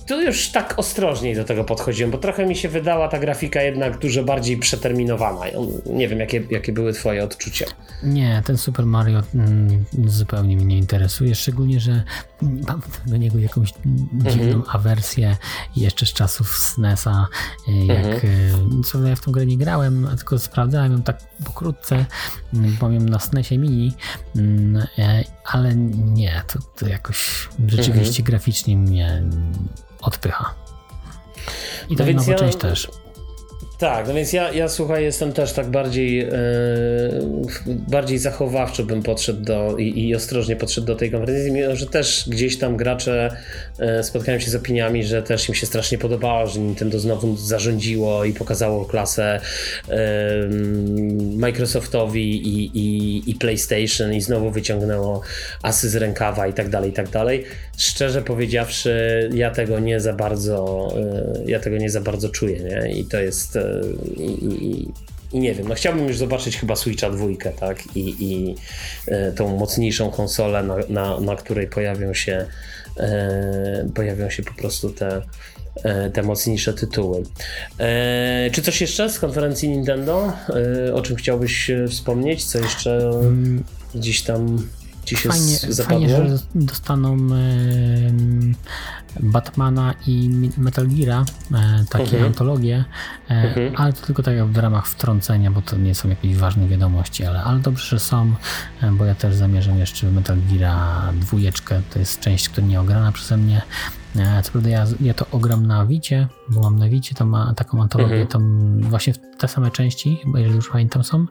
tu już tak ostrożniej do tego podchodziłem, bo trochę mi się wydała ta grafika jednak dużo bardziej przeterminowana. Nie wiem, jakie, jakie były twoje odczucia. Nie, ten Super Mario mm, zupełnie mnie nie interesuje, szczególnie, że mam do niego jakąś dziwną mhm. awersję jeszcze z czasów SNES-a, y, jak mhm. Y, co ja w tą grę nie grałem, tylko sprawdzałem ją tak pokrótce, mm, powiem na SNESie mini, mm, y, ale nie, to, to jakoś rzeczywiście mhm. graficznie mnie odpycha. I no ta nowa ja... część też. Tak, no więc ja, ja słuchaj, jestem też tak bardziej yy, bardziej zachowawczo bym podszedł do i, i, ostrożnie podszedł do tej konferencji, mimo że też gdzieś tam gracze yy, się z opiniami, że też im się strasznie podobało, że Nintendo znowu zarządziło i pokazało klasę yy, Microsoftowi i, i, i, PlayStation i znowu wyciągnęło asy z rękawa i tak dalej, i tak dalej. Szczerze powiedziawszy, ja tego nie za bardzo ja tego nie za bardzo czuję, nie? I to jest i, i, i nie wiem, no chciałbym już zobaczyć chyba Switcha dwójkę, tak? I, i e, tą mocniejszą konsolę, na, na, na której pojawią się e, pojawią się po prostu te, e, te mocniejsze tytuły. E, czy coś jeszcze z konferencji Nintendo? E, o czym chciałbyś wspomnieć? Co jeszcze mm. gdzieś tam ci się fajnie, zapadło? Fajnie, że dostaną Batmana i Metal Geara, e, takie mhm. antologie, e, mhm. ale to tylko tak w ramach wtrącenia, bo to nie są jakieś ważne wiadomości, ale, ale dobrze, że są, e, bo ja też zamierzam jeszcze Metal Geara dwójeczkę, to jest część, która nie ograna przeze mnie. Co prawda ja, ja to ogram na Wicie, bo mam na Wicie tam taką antologię, mhm. tam właśnie te same części, bo jeżeli już pamiętam są,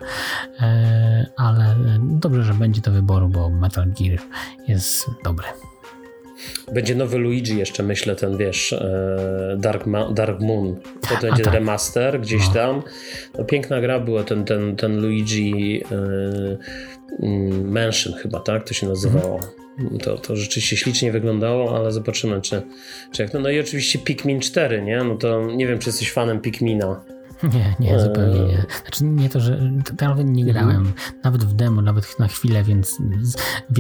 ale dobrze, że będzie do wyboru, bo Metal Gear jest dobry. Będzie nowy Luigi jeszcze, myślę, ten wiesz, e, Dark, Ma Dark Moon. To będzie tak. remaster gdzieś no. tam. No, piękna gra była ten, ten, ten Luigi e, mm, Mansion chyba, tak? To się nazywało. Mhm. To, to rzeczywiście ślicznie wyglądało, ale zobaczymy, czy, czy jak to. No i oczywiście Pikmin 4, nie? No to nie wiem, czy jesteś fanem Pikmina. Nie, nie, zupełnie nie. Znaczy nie to, że nawet nie grałem, mhm. nawet w demo, nawet na chwilę, więc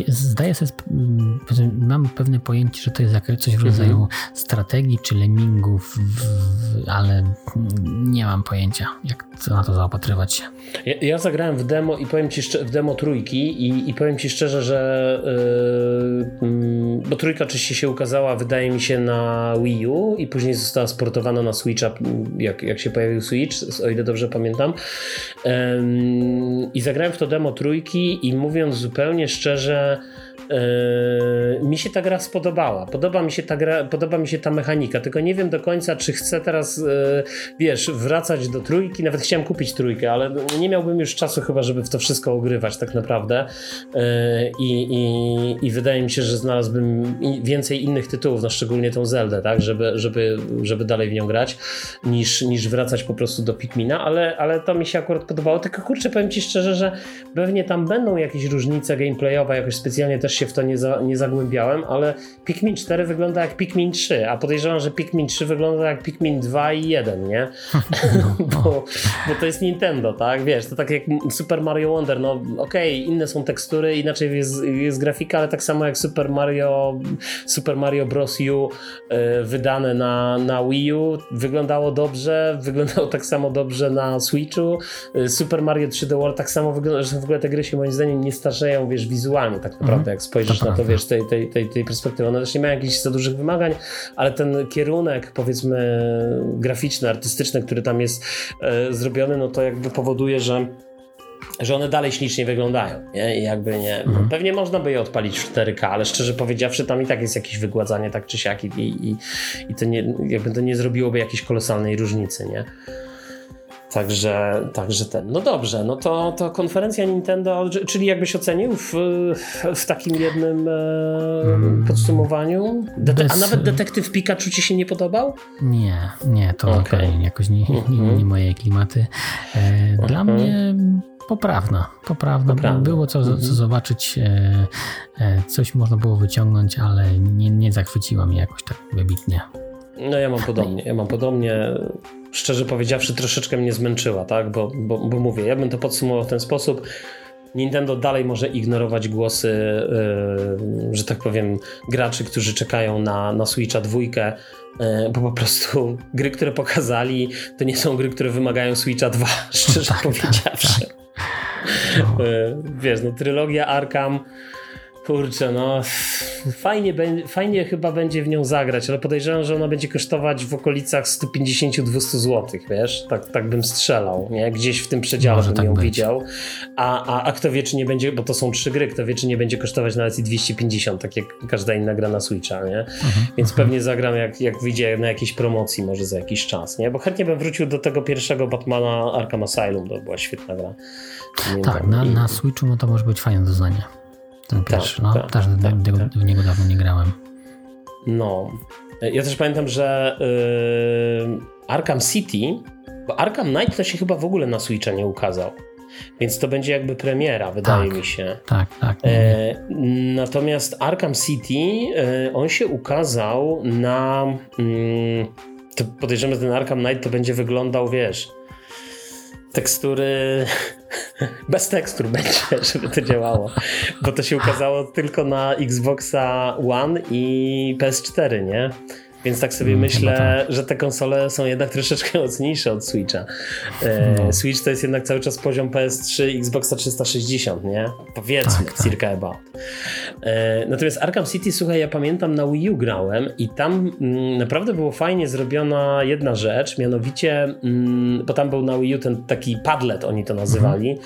zdaję sobie, mam pewne pojęcie, że to jest coś w rodzaju mhm. strategii czy lemmingów, ale nie mam pojęcia, jak na to zaopatrywać się. Ja, ja zagrałem w demo i powiem ci w demo trójki i, i powiem ci szczerze, że yy, bo trójka oczywiście się ukazała, wydaje mi się, na Wii U i później została sportowana na Switcha, jak, jak się pojawił Switch, o ile dobrze pamiętam. I zagrałem w to demo trójki i mówiąc zupełnie szczerze, Yy, mi się ta gra spodobała. Podoba mi się ta gra, podoba mi się ta mechanika, tylko nie wiem do końca, czy chcę teraz, yy, wiesz, wracać do trójki. Nawet chciałem kupić trójkę, ale nie miałbym już czasu chyba, żeby w to wszystko ogrywać tak naprawdę. Yy, I, i, wydaje mi się, że znalazłbym więcej innych tytułów, no szczególnie tą Zeldę, tak, żeby, żeby, żeby dalej w nią grać, niż, niż wracać po prostu do Pikmina, ale, ale to mi się akurat podobało. Tylko kurczę, powiem ci szczerze, że pewnie tam będą jakieś różnice gameplayowe, jakoś specjalnie też się w to nie, za, nie zagłębiałem, ale Pikmin 4 wygląda jak Pikmin 3, a podejrzewam, że Pikmin 3 wygląda jak Pikmin 2 i 1, nie? bo, bo to jest Nintendo, tak? Wiesz, to tak jak Super Mario Wonder, no okej, okay, inne są tekstury, inaczej jest, jest grafika, ale tak samo jak Super Mario Super Mario Bros. U yy, wydane na, na Wii U wyglądało dobrze, wyglądało tak samo dobrze na Switchu. Yy, Super Mario 3D World tak samo wygląda, że w ogóle te gry się moim zdaniem nie starzeją, wiesz, wizualnie tak naprawdę, mm. jak spojrzysz to na to, wiesz, tej, tej, tej, tej perspektywy. One też nie mają jakichś za dużych wymagań, ale ten kierunek, powiedzmy, graficzny, artystyczny, który tam jest e, zrobiony, no to jakby powoduje, że że one dalej ślicznie wyglądają, nie? I jakby nie, mhm. pewnie można by je odpalić w 4K, ale szczerze powiedziawszy tam i tak jest jakieś wygładzanie tak czy siak i, i, i to nie, jakby to nie zrobiłoby jakiejś kolosalnej różnicy, nie? Także, także ten. No dobrze, no to, to konferencja Nintendo, czyli jakbyś ocenił w, w takim jednym e, mm. podsumowaniu? Bez... A nawet detektyw Pikachu ci się nie podobał? Nie, nie, to okay. jakoś nie, nie, nie, mhm. moje klimaty. E, dla mhm. mnie poprawna, poprawna. poprawna. Było co, co mhm. zobaczyć, e, e, coś można było wyciągnąć, ale nie, nie zachwyciła mnie jakoś tak wybitnie. No ja mam podobnie, ja mam podobnie szczerze powiedziawszy, troszeczkę mnie zmęczyła, tak? Bo, bo, bo mówię, ja bym to podsumował w ten sposób. Nintendo dalej może ignorować głosy, yy, że tak powiem, graczy, którzy czekają na, na Switcha dwójkę, yy, bo po prostu gry, które pokazali, to nie są gry, które wymagają Switcha 2, szczerze tak, powiedziawszy. Tak, tak. No. Yy, wiesz, no trylogia Arkham Kurczę, no fajnie, fajnie chyba będzie w nią zagrać, ale podejrzewam, że ona będzie kosztować w okolicach 150-200 zł, wiesz? Tak, tak bym strzelał, nie? Gdzieś w tym przedziale Może bym tak ją być. widział. A, a, a kto wie, czy nie będzie, bo to są trzy gry, kto wie, czy nie będzie kosztować nawet i 250, tak jak każda inna gra na Switcha, nie? Mhm, Więc mhm. pewnie zagram jak, jak wyjdzie na jakiejś promocji może za jakiś czas, nie? Bo chętnie bym wrócił do tego pierwszego Batmana Arkham Asylum, to była świetna gra. tak, na, na Switchu no to może być fajne doznanie. Ten tak, pierwszy, no. Tak, też tak, tak, w niego dawno nie grałem. No. Ja też pamiętam, że yy, Arkham City, bo Arkham Knight to się chyba w ogóle na Switcha nie ukazał. Więc to będzie jakby premiera, wydaje tak, mi się. Tak, tak. E, natomiast Arkham City, e, on się ukazał na. Mm, to podejrzewam, że ten Arkham Knight to będzie wyglądał, wiesz, tekstury bez tekstur będzie, żeby to działało. Bo to się ukazało tylko na Xboxa One i PS4, nie? Więc tak sobie mm, myślę, tak. że te konsole są jednak troszeczkę mocniejsze od Switcha. E, no. Switch to jest jednak cały czas poziom PS3, Xboxa 360, nie? Powiedzmy, tak, tak. circa about. E, natomiast Arkham City, słuchaj, ja pamiętam na Wii U grałem i tam mm, naprawdę było fajnie zrobiona jedna rzecz, mianowicie, mm, bo tam był na Wii U ten taki padlet, oni to nazywali, mhm.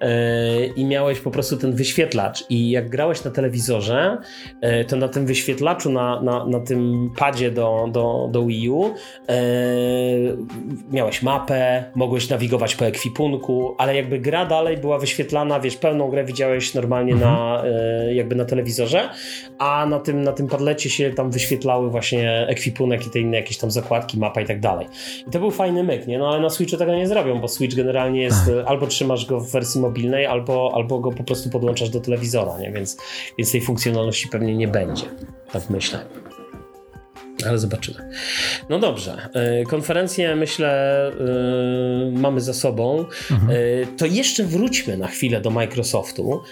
no. e, i miałeś po prostu ten wyświetlacz i jak grałeś na telewizorze, to na tym wyświetlaczu, na, na, na tym padzie do, do, do Wii U e, miałeś mapę, mogłeś nawigować po ekwipunku, ale jakby gra dalej była wyświetlana, wiesz, pełną grę widziałeś normalnie mhm. na, e, jakby na telewizorze, a na tym, na tym padlecie się tam wyświetlały właśnie ekwipunek i te inne jakieś tam zakładki, mapa i tak dalej. I to był fajny myk, nie? No ale na Switchu tego nie zrobią, bo Switch generalnie jest, tak. albo trzymasz go w wersji mobilnej, albo, albo go po prostu podłączasz do telewizora, nie? Więc, więc tej funkcjonalności pewnie nie będzie. Tak myślę. Ale zobaczymy. No dobrze, e, konferencję myślę yy, mamy za sobą. Mhm. Yy, to jeszcze wróćmy na chwilę do Microsoftu,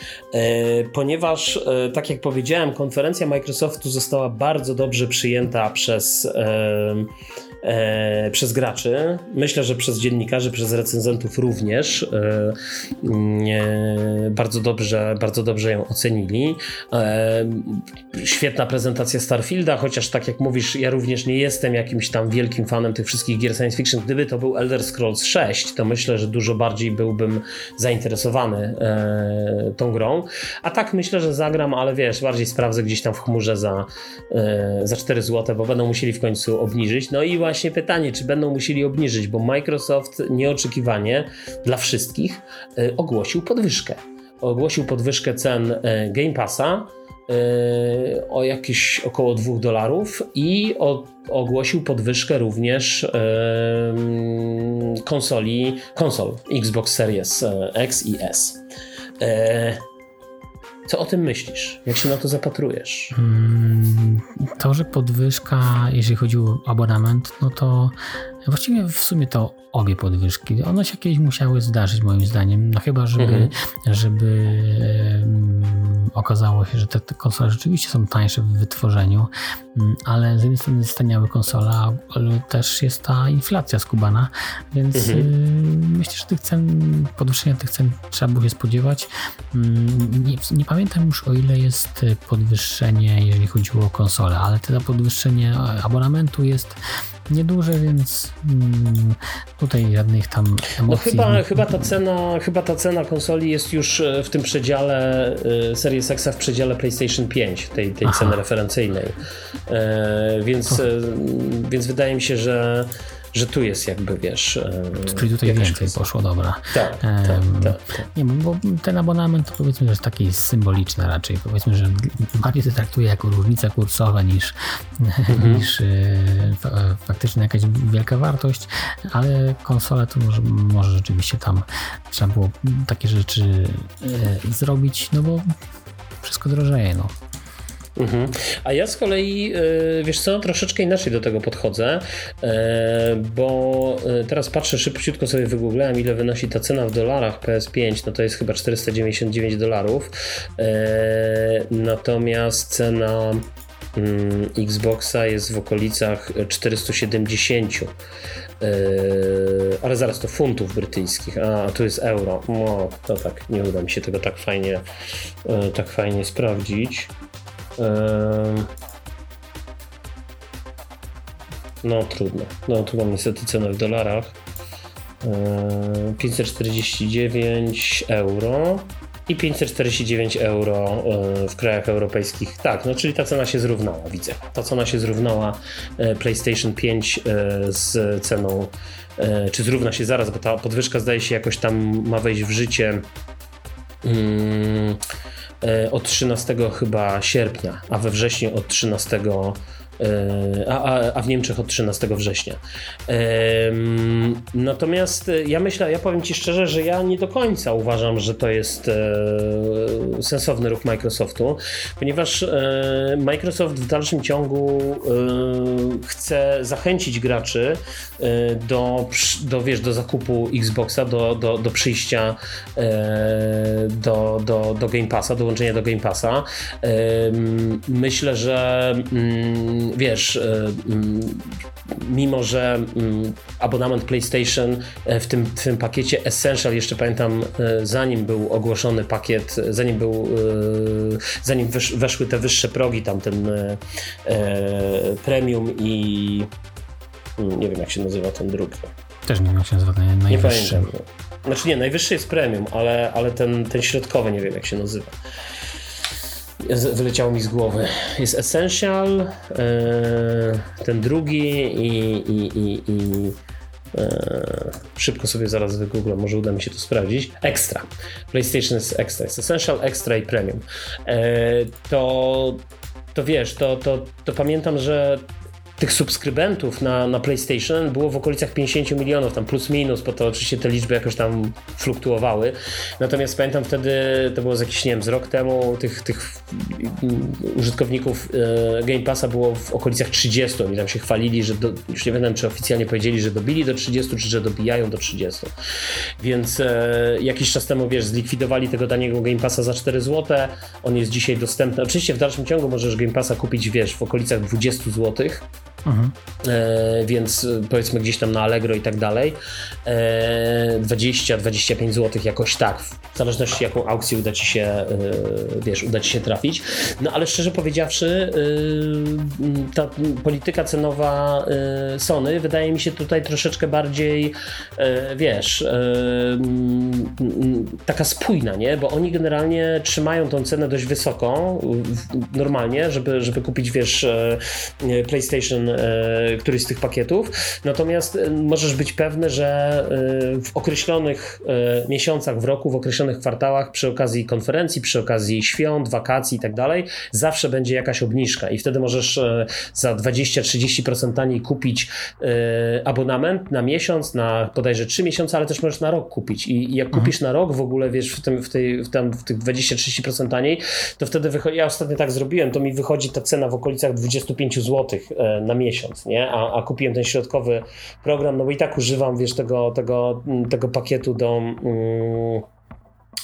ponieważ tak jak powiedziałem, konferencja Microsoftu została bardzo dobrze przyjęta przez e, przez graczy. Myślę, że przez dziennikarzy, przez recenzentów również e, e, bardzo, dobrze, bardzo dobrze ją ocenili. E, świetna prezentacja Starfielda, chociaż tak jak mówisz, ja również nie jestem jakimś tam wielkim fanem tych wszystkich gier science fiction. Gdyby to był Elder Scrolls 6, to myślę, że dużo bardziej byłbym zainteresowany e, tą grą. A tak myślę, że zagram, ale wiesz, bardziej sprawdzę gdzieś tam w chmurze za, e, za 4 zł, bo będą musieli w końcu obniżyć. No i właśnie pytanie, czy będą musieli obniżyć, bo Microsoft nieoczekiwanie dla wszystkich e, ogłosił podwyżkę. Ogłosił podwyżkę cen e, Game Passa e, o jakieś około 2 dolarów i ogłosił podwyżkę również konsoli, konsol Xbox Series X i S. Co o tym myślisz? Jak się na to zapatrujesz? Hmm, to, że podwyżka, jeżeli chodzi o abonament, no to właściwie w sumie to obie podwyżki. One się kiedyś musiały zdarzyć moim zdaniem. No chyba, żeby, mhm. żeby okazało się, że te, te, konsole rzeczywiście są tańsze w wytworzeniu, mm, ale z jednej strony staniały konsola, ale też jest ta inflacja skubana, więc mhm. Y, myślę, że tych cen, podwyższenia tych cen trzeba było się spodziewać. Mm, nie, nie, pamiętam już o ile jest podwyższenie, jeżeli chodziło o konsolę, ale to podwyższenie abonamentu jest nieduże, więc mm, tutaj żadnych tam no emocji. No chyba, chyba, ta cena, chyba ta cena konsoli jest już e, w tym przedziale e, Series X w przedziale PlayStation 5, tej, tej ceny referencyjnej. E, więc, więc wydaje mi się, że że tu jest jakby, wiesz... Czyli tutaj więcej poszło, dobra. Tak, tak, tak, tak. Nie, bo ten abonament to powiedzmy, że jest taki symboliczny raczej. Powiedzmy, że bardziej to traktuje jako różnica kursowa niż, mhm. niż e, faktycznie jakaś wielka wartość, ale konsolę to może, może rzeczywiście tam trzeba było takie rzeczy e, zrobić, no bo wszystko drożeje, no. Mhm. A ja z kolei, e, wiesz co, troszeczkę inaczej do tego podchodzę, e, bo e, teraz patrzę szybciutko sobie wygooglałem, ile wynosi ta cena w dolarach PS5, no to jest chyba 499 dolarów, natomiast cena mm, Xboxa jest w okolicach 470. ale zaraz to funtów brytyjskich, a, a tu jest euro. No, to tak, nie uda mi się tego tak fajnie, tak fajnie sprawdzić. No trudno. No tu mam niestety cenę w dolarach. 549 euro i 549 euro w krajach europejskich. Tak, no czyli ta cena się zrównała, widzę. Ta cena się zrównała e, PlayStation 5 e, z ceną, e, czy zrówna się zaraz, bo ta podwyżka zdaje się jakoś tam ma wejść w życie. Hmm, E, od 13 chyba sierpnia, a we wrześniu od 13 E, a, a w Niemczech od 13 września. Natomiast ja myślę, ja powiem Ci szczerze, że ja nie do końca uważam, że to jest e, sensowny ruch Microsoftu, ponieważ e, Microsoft w dalszym ciągu chce zachęcić graczy do, do, wiesz, do zakupu Xboxa, do, do, do przyjścia do, do, do Game Passa, dołączenia do Game Passa. Myślę, że mm, wiesz, e, mm, mimo że mm, abonament PlayStation e, w tym, w tym pakiecie Essential, jeszcze pamiętam, e, zanim był ogłoszony pakiet, zanim był, zanim weszły te wyższe progi, tam ten premium i mm, nie wiem jak się nazywa ten drugi. Też nie wiem jak się nazywa ten najwyższy. Nie pamiętam. Znaczy nie, najwyższy jest premium, ale, ale ten, ten środkowy nie wiem jak się nazywa wyleciało mi z głowy. Jest Essential, e, ten drugi i, i, i, i e, szybko sobie zaraz wygooglam, może uda mi się to sprawdzić. Extra. PlayStation jest Extra. Jest Essential, Extra i Premium. E, to, to wiesz, to, to, to pamiętam, że tych subskrybentów na, na PlayStation było w okolicach 50 milionów, tam plus minus, bo to oczywiście te liczby jakoś tam fluktuowały. Natomiast pamiętam wtedy, to było z jakiś, nie wiem, z rok temu, tych, tych użytkowników e, Game Passa było w okolicach 30. Oni tam się chwalili, że do, już nie wiem, czy oficjalnie powiedzieli, że dobili do 30, czy że dobijają do 30. Więc e, jakiś czas temu, wiesz, zlikwidowali tego taniego Game Passa za 4 zł. On jest dzisiaj dostępny. Oczywiście w dalszym ciągu możesz Game Passa kupić, wiesz, w okolicach 20 zł. Mhm. E, więc e, powiedzmy gdzieś tam na Allegro i tak dalej. E, 20-25 zł jakoś tak, w zależności jaką aukcję uda ci się, e, wiesz, uda ci się trafić. No ale szczerze powiedziawszy, e, ta polityka cenowa e, Sony wydaje mi się tutaj troszeczkę bardziej, wiesz, taka spójna, nie? Bo oni generalnie trzymają tą cenę dość wysoką, normalnie, żeby, żeby kupić, wiesz, PlayStation któryś z tych pakietów. Natomiast e, możesz być pewny, że e, w określonych miesiącach w roku, w określonych kwartałach, przy okazji konferencji, przy okazji świąt, wakacji i tak dalej, zawsze będzie jakaś obniżka i wtedy możesz za 20-30% taniej kupić abonament na miesiąc, na bodajże 3 miesiące, ale też możesz na rok kupić. I jak mhm. kupisz na rok w ogóle, wiesz, w, tym, w, tej, w, tam, w tych 20-30% taniej, to wtedy wychodzi, ja ostatnio tak zrobiłem, to mi wychodzi ta cena w okolicach 25 zł na miesiąc, nie? A, a kupiłem ten środkowy program, no bo i tak używam, wiesz, tego, tego, tego pakietu do. Mm,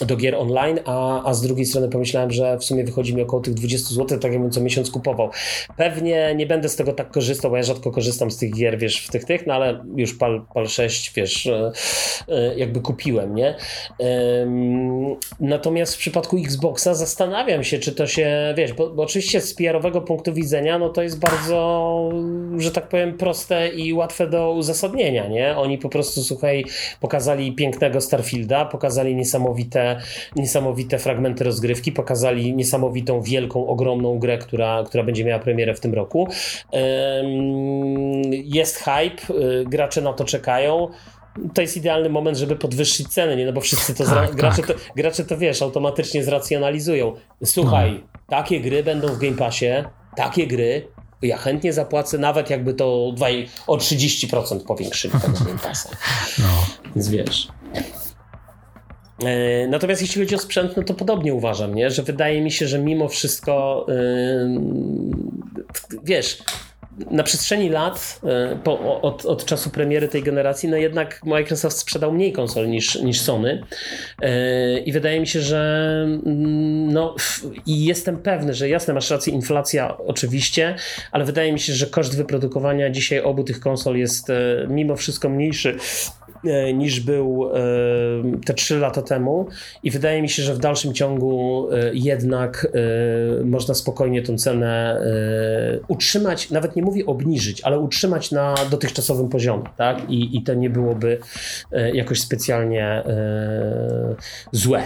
do gier online, a, a z drugiej strony pomyślałem, że w sumie wychodzi mi około tych 20 zł, tak jakbym co miesiąc kupował. Pewnie nie będę z tego tak korzystał, bo ja rzadko korzystam z tych gier, wiesz, w tych tych, no ale już PAL, PAL 6, wiesz, e, e, jakby kupiłem, nie? Natomiast w przypadku Xboxa zastanawiam się, czy to się, wiesz, bo, bo oczywiście z PR-owego punktu widzenia, no to jest bardzo, że tak powiem, proste i łatwe do uzasadnienia, nie? Oni po prostu, słuchaj, pokazali pięknego Starfielda, pokazali niesamowite niesamowite fragmenty rozgrywki, pokazali niesamowitą, wielką, ogromną grę, która, która będzie miała premierę w tym roku. Jest hype, y, gracze na to czekają to jest idealny moment, żeby podwyższyć ceny, nie? No bo wszyscy to, tak, gracze, tak. to gracze to wiesz, automatycznie zracjonalizują. Słuchaj, no. takie gry będą w Game Passie, takie gry, ja chętnie zapłacę, nawet jakby to dwaj, o 30% powiększyli tego Game Passa. No. Więc wiesz. E, natomiast jeśli chodzi o sprzęt, no to podobnie uważam, nie? że wydaje mi się, że mimo wszystko, yy, wiesz, na przestrzeni lat, yy, po, od, od, czasu premiery tej generacji, no jednak Microsoft sprzedał mniej konsol niż, niż Sony. I wydaje mi się, że mm, no, i jestem pewny, że jasne, masz rację, inflacja oczywiście, ale wydaje mi się, że koszt wyprodukowania dzisiaj obu tych konsol jest mimo wszystko mniejszy E, niż był e, te 3 lata temu i wydaje mi się, że w dalszym ciągu e, jednak można spokojnie tą cenę utrzymać, nawet nie mówię obniżyć, ale utrzymać na dotychczasowym poziomie, tak? I, i to nie byłoby jakoś specjalnie złe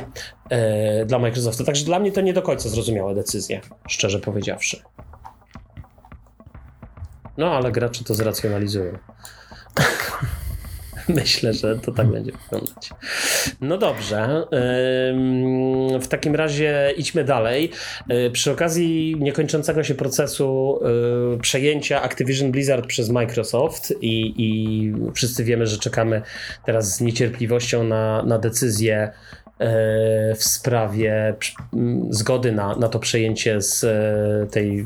dla Microsoftu. Także dla mnie to nie do końca zrozumiała decyzja, szczerze powiedziawszy. No, ale gracze to zracjonalizują. Myślę, że to tak będzie wyglądać. No dobrze. W takim razie idźmy dalej. E, przy okazji niekończącego się procesu e, przejęcia Activision Blizzard przez Microsoft i, i wszyscy wiemy, że czekamy teraz z niecierpliwością na, na decyzję e, w sprawie zgody na, na to przejęcie z tej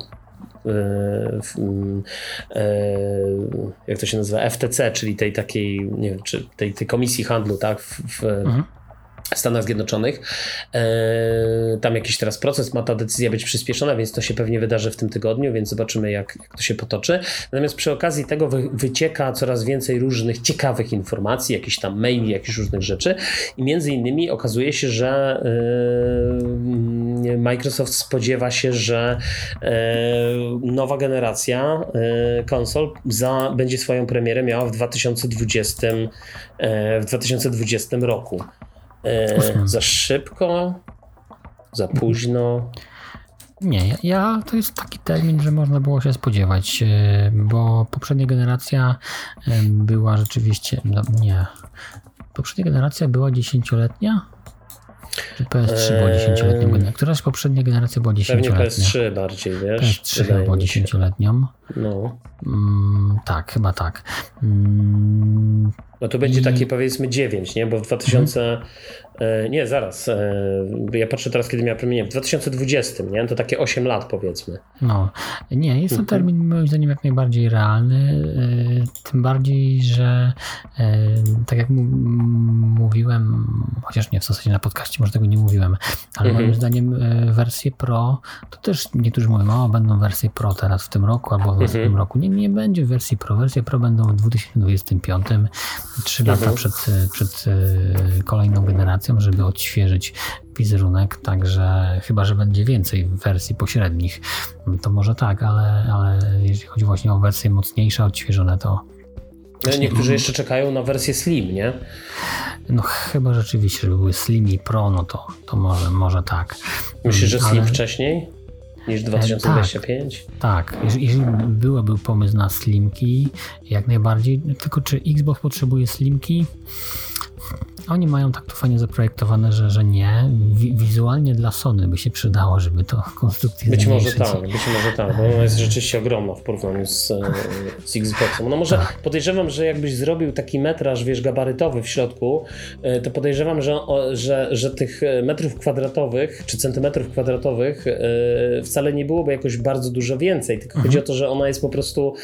jak to się nazywa, FTC, czyli tej takiej, nie wiem, czy tej, tej komisji handlu, tak, w, w mhm. Stanach Zjednoczonych. E, tam jakiś teraz proces, ma ta decyzja być przyspieszona, więc to się pewnie wydarzy w tym tygodniu, więc zobaczymy, jak, jak to się potoczy. Natomiast przy okazji tego wy, wycieka coraz więcej różnych ciekawych informacji, jakichś tam maili, jakichś różnych rzeczy i między innymi okazuje się, że Microsoft spodziewa się, że e, nowa generacja e, konsol za, będzie swoją premierę miała w 2020, e, w 2020 roku. Za szybko? Za późno? Nie, ja, to jest taki termin, że można było się spodziewać, bo poprzednia generacja była rzeczywiście. No nie. Poprzednia generacja była dziesięcioletnia, PS3 była 10-letnią eee, Któraś poprzednia generacja była 10-letnia. Pewnie PS3 bardziej, wiesz? PS3 była 10-letnią. No. Mm, tak, chyba tak. Mm, no to będzie takie powiedzmy 9, nie? Bo w 2000. Mhm. E, nie, zaraz. E, ja patrzę teraz, kiedy miałem premierę. W 2020, nie? To takie 8 lat powiedzmy. No, nie, jest to mhm. termin moim zdaniem jak najbardziej realny. E, tym bardziej, że tak jak mówiłem, chociaż nie w zasadzie na podcaście, może tego nie mówiłem, ale mhm. moim zdaniem wersje Pro, to też niektórzy mówią, o, będą wersje Pro teraz w tym roku albo w następnym roku. Nie, nie będzie wersji Pro. Wersje Pro będą w 2025 trzy lata przed, przed e, kolejną generacją, żeby odświeżyć wizerunek, także chyba, że będzie więcej wersji pośrednich, to może tak, ale, ale jeśli chodzi właśnie o wersje mocniejsze, odświeżone, to no, niektórzy jeszcze czekają na wersję Slim, nie? No chyba rzeczywiście, żeby były Slim i Pro, no to, to może, może tak. Myślisz, że Slim ale... wcześniej? Niż 2025? Tak, tak. Jeżeli byłby pomysł na slimki, jak najbardziej. Tylko czy Xbox potrzebuje slimki? Oni mają tak to fajnie zaprojektowane, że, że nie. Wizualnie dla Sony by się przydało, żeby to konstrukcję Być może tak, być może tak, bo ona jest rzeczywiście ogromna w porównaniu z, e, z Xboxem. No może tak. podejrzewam, że jakbyś zrobił taki metraż, wiesz, gabarytowy w środku, e, to podejrzewam, że, że, że tych metrów kwadratowych, czy centymetrów kwadratowych e, wcale nie byłoby jakoś bardzo dużo więcej, tylko mhm. chodzi o to, że ona jest po prostu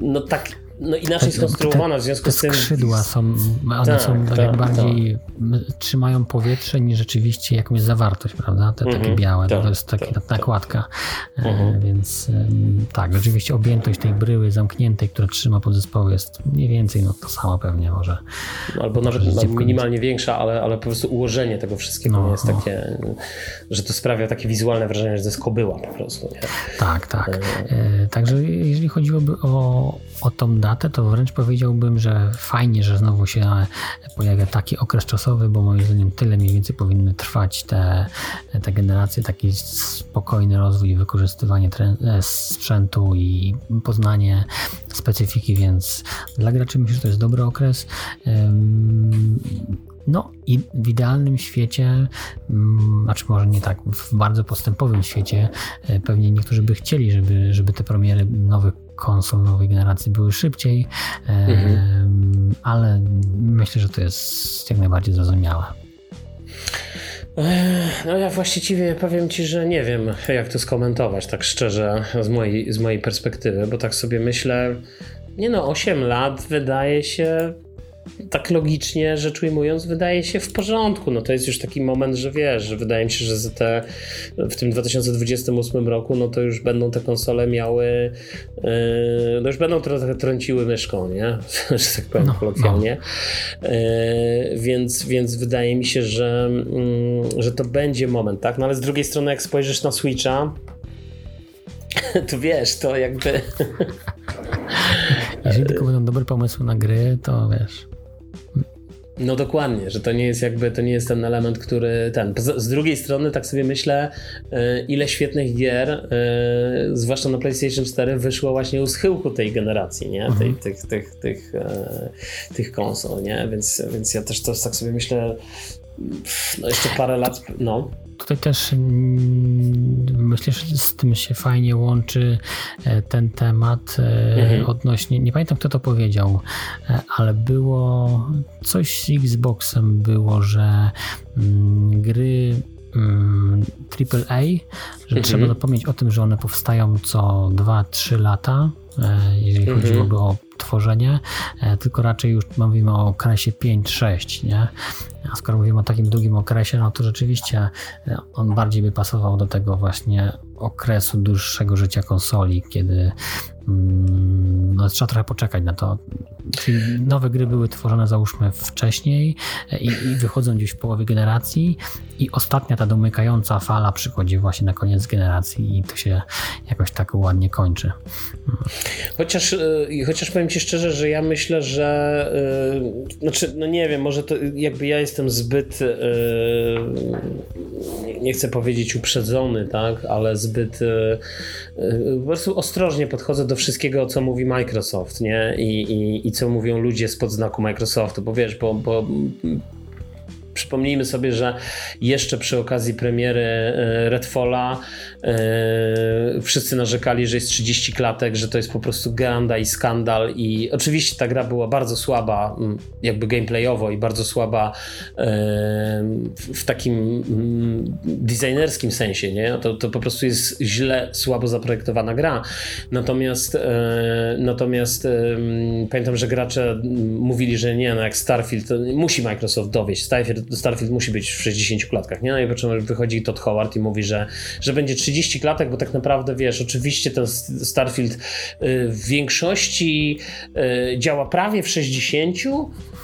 no tak no inaczej skonstruowana, w związku z tym... skrzydła są, one tak, są tak, tak bardziej, tak. trzymają powietrze niż rzeczywiście jakąś zawartość, prawda? Te takie mhm, białe, to tak, jest taka tak, nakładka. E, mhm. Więc tak, rzeczywiście objętość tej bryły zamkniętej, która trzyma podzespoły jest mniej więcej no to samo pewnie może. Albo może nawet minimalnie większa, ale, ale po prostu ułożenie tego wszystkiego no, jest no. takie, że to sprawia takie wizualne wrażenie, że to jest kobyła po prostu. Nie? Tak, tak. E... e także jeżeli chodziłoby o, o tą datę, to wręcz powiedziałbym, że fajnie, że znowu się pojawia taki okres czasowy, bo moim zdaniem tyle mniej więcej powinny trwać te, te generacje, taki spokojny rozwój wykorzystywanie e, sprzętu i poznanie specyfiki, więc dla graczy myślę, że to jest dobry okres. No i w idealnym świecie, mm, znaczy może nie tak, w bardzo postępowym świecie, e, pewnie niektórzy by chcieli, żeby, żeby te premiery nowych konsol nowej generacji były szybciej, mhm. ale myślę, że to jest jak najbardziej zrozumiałe. No ja właściwie powiem Ci, że nie wiem jak to skomentować tak szczerze z mojej, z mojej perspektywy, bo tak sobie myślę, nie no 8 lat wydaje się tak logicznie rzecz ujmując, wydaje się w porządku. No to jest już taki moment, że wiesz, że wydaje mi się, że w tym 2028 roku, no to już będą te konsole miały, yy, no już będą trochę trąciły myszką, nie? że tak powiem no, kolokwialnie. No. Yy, więc, więc wydaje mi się, że, yy, że to będzie moment, tak? No ale z drugiej strony, jak spojrzysz na Switcha, to wiesz, to jakby. Jeżeli tylko będą dobre pomysły na gry, to wiesz. No dokładnie, że to nie jest jakby, to nie jest ten element, który ten. Z drugiej strony tak sobie myślę, e, ile świetnych gier, e, zwłaszcza na PlayStation 4 wyszło właśnie u schyłku tej generacji, nie? Tej, mhm. tych, tych, tych, e, tych konsol, nie? Więc, więc ja też to tak sobie myślę, no jeszcze parę lat, no. Tutaj też mm, myślę, że z tym się fajnie łączy e, ten temat e, mhm. odnośnie, nie pamiętam kto to powiedział, e, ale było coś z Xboxem było, że mm, gry AAA, mm, że mhm. trzeba zapomnieć o tym, że one powstają co 2-3 lata, jeżeli mhm. chodziłoby o tworzenie, tylko raczej już mówimy o okresie 5-6, nie? A skoro mówimy o takim długim okresie, no to rzeczywiście e, on bardziej by pasował do tego właśnie okresu dłuższego życia konsoli, kiedy no, trzeba trochę poczekać na to. Nowe gry były tworzone załóżmy wcześniej e, i, i, wychodzą gdzieś w połowie generacji i ostatnia ta domykająca fala przychodzi właśnie na koniec generacji i to się jakoś tak ładnie kończy. Chociaż, e, chociaż powiem Ci szczerze, że ja myślę, że yy, znaczy, no nie wiem, może to jakby ja jestem zbyt yy, nie chcę powiedzieć uprzedzony, tak, ale zbyt yy, po prostu ostrożnie podchodzę do wszystkiego, co mówi Microsoft, nie? I, i, i co mówią ludzie spod znaku Microsoftu, bo wiesz, bo, bo przypomnijmy sobie, że jeszcze przy okazji premiery e, Redfalla e, wszyscy narzekali, że jest 30 klatek, że to jest po prostu ganda i skandal i oczywiście ta gra była bardzo słaba mm, jakby gameplayowo i bardzo słaba w takim mm, designerskim sensie, nie? To, to po prostu jest źle, słabo zaprojektowana gra. Natomiast natomiast pamiętam, że gracze mówili, że nie, no jak Starfield, musi Microsoft dowieść, Starfield, Starfield musi być w 60 klatkach, nie? No i po czym wychodzi Todd Howard i mówi, że, że będzie 30 klatek, bo tak naprawdę, wiesz, oczywiście ten Starfield y, w większości y, działa prawie w 60,